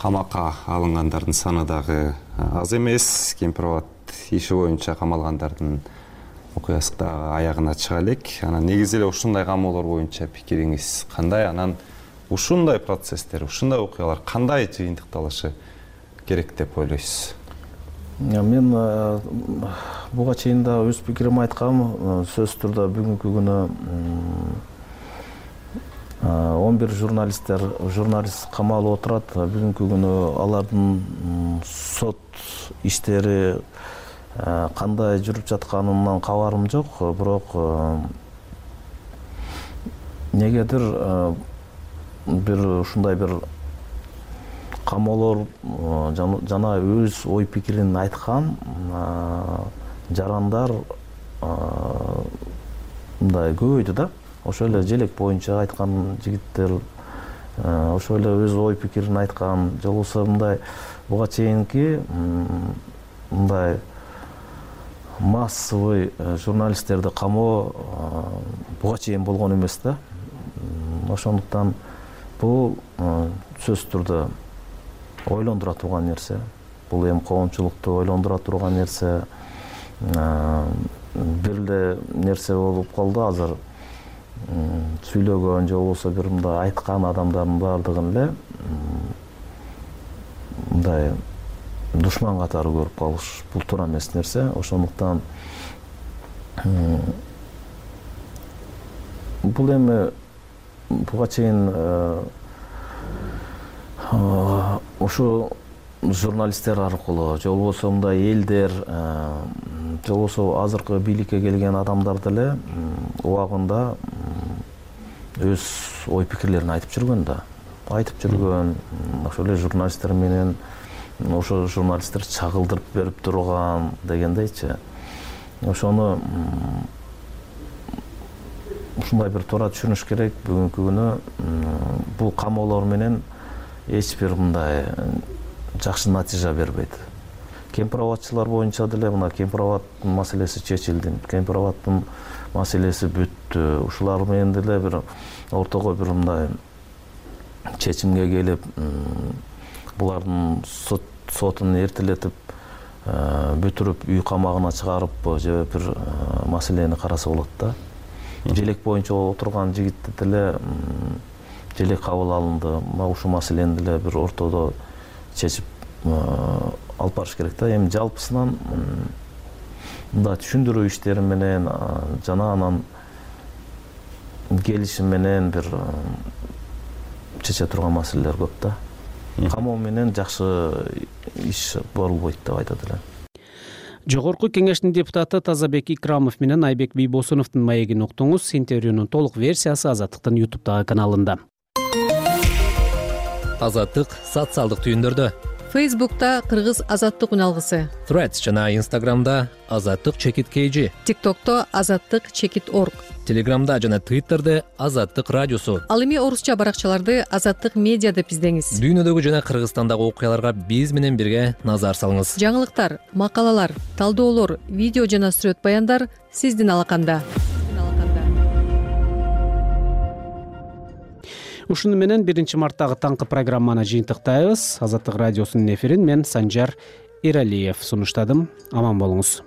камакка алынгандардын саны дагы э, аз эмес. Кемпир абад иши боюнча камалгандардын окуясы дагы аягына чыга элек. Анан негизи эле ушундай камоолор боюнча пикириңиз кандай? Анан ушундай процесстер ушундай окуялар кандай жыйынтыкталышы керек деп ойлойсуз?
Мен э, буга чейин да өз пикиримди айткам э, сөзсүз түрдө бүгүнкү күнү э, он бир журналисттер журналист камалып отурат бүгүнкү күнү алардын сот иштери Э, кандай жүрүп жатканынан кабарым жок бирок э, негедир э, бир ушундай бир камоолор жана өз ой пикирин айткан жарандар мындай көбөйдү да. Ошол эле желек боюнча айткан жигиттер ошол эле өз ой пикирин айткан же болбосо мындай буга чейинки мындай массовый э, журналисттерди камоо э, буга чейин болгон эмес да. Ошондуктан бул э, сөзсүз түрдө ойлондура турган нерсе бул эми коомчулукту ойлондура турган нерсе бир эле нерсе болуп калды. Азыр сүйлөгөн же болбосо бир мындай айткан адамдардын баардыгын эле мындай душман катары көрүп калыш бул туура эмес нерсе. Ошондуктан бул эми буга чейин ушу журналисттер аркылуу же болбосо мындай элдер же болбосо азыркы бийликке келген адамдар деле убагында өз ой пикирлерин айтып жүргөн да. Айтып жүргөн ошол эле журналисттер менен ошо журналисттер чагылдырып берип турган дегендейчи. Ошону ушундай бир туура түшүнүш керек. Бүгүнкү күнү бул камоолор менен эч бир мындай жакшы натыйжа бербейт. Кемпир абадчылар боюнча деле мына кемпир абадтын маселеси чечилди кемпир абадтын маселеси бүттү ушулар менен деле бир ортого бир мындай чечимге келип булардын сотун эртелетип э, бүтүрүп үй камагына чыгарыппы же бир э, маселени караса болот да. Желек боюнча отурган жигитти деле желек кабыл алынды. Мына ушул маселени деле бир ортодо чечип алып барыш керек да. Эми жалпысынан мындай түшүндүрүү иштери менен жана анан келишим менен бир чече турган маселелер көп да камоо менен жакшы иш болбойт деп айтат элем
жогорку кеңештин депутаты тазабек икрамов менен айбек бийбосуновдун маегин уктуңуз интервьюнун толук версиясы азаттыктын ютубтагы каналында.
Азаттык социалдык түйүндөрдө
фейсбукта кыргыз азаттык үналгысы
threads жана инстаграмда азаттык чекит kg
тиктокто азаттык чекит орг.
Телеграмда жана твиттерде азаттык радиосу.
Ал эми орусча баракчаларды азаттык медиа деп издеңиз.
Дүйнөдөгү жана кыргызстандагы окуяларга биз менен бирге назар салыңыз.
Жаңылыктар макалалар талдоолор видео жана сүрөт баяндар сиздин алаканда
ушуну менен биринчи марттагы таңкы программаны жыйынтыктайбыз. Азаттык радиосунун эфирин мен санжар эралиев сунуштадым. Аман болуңуз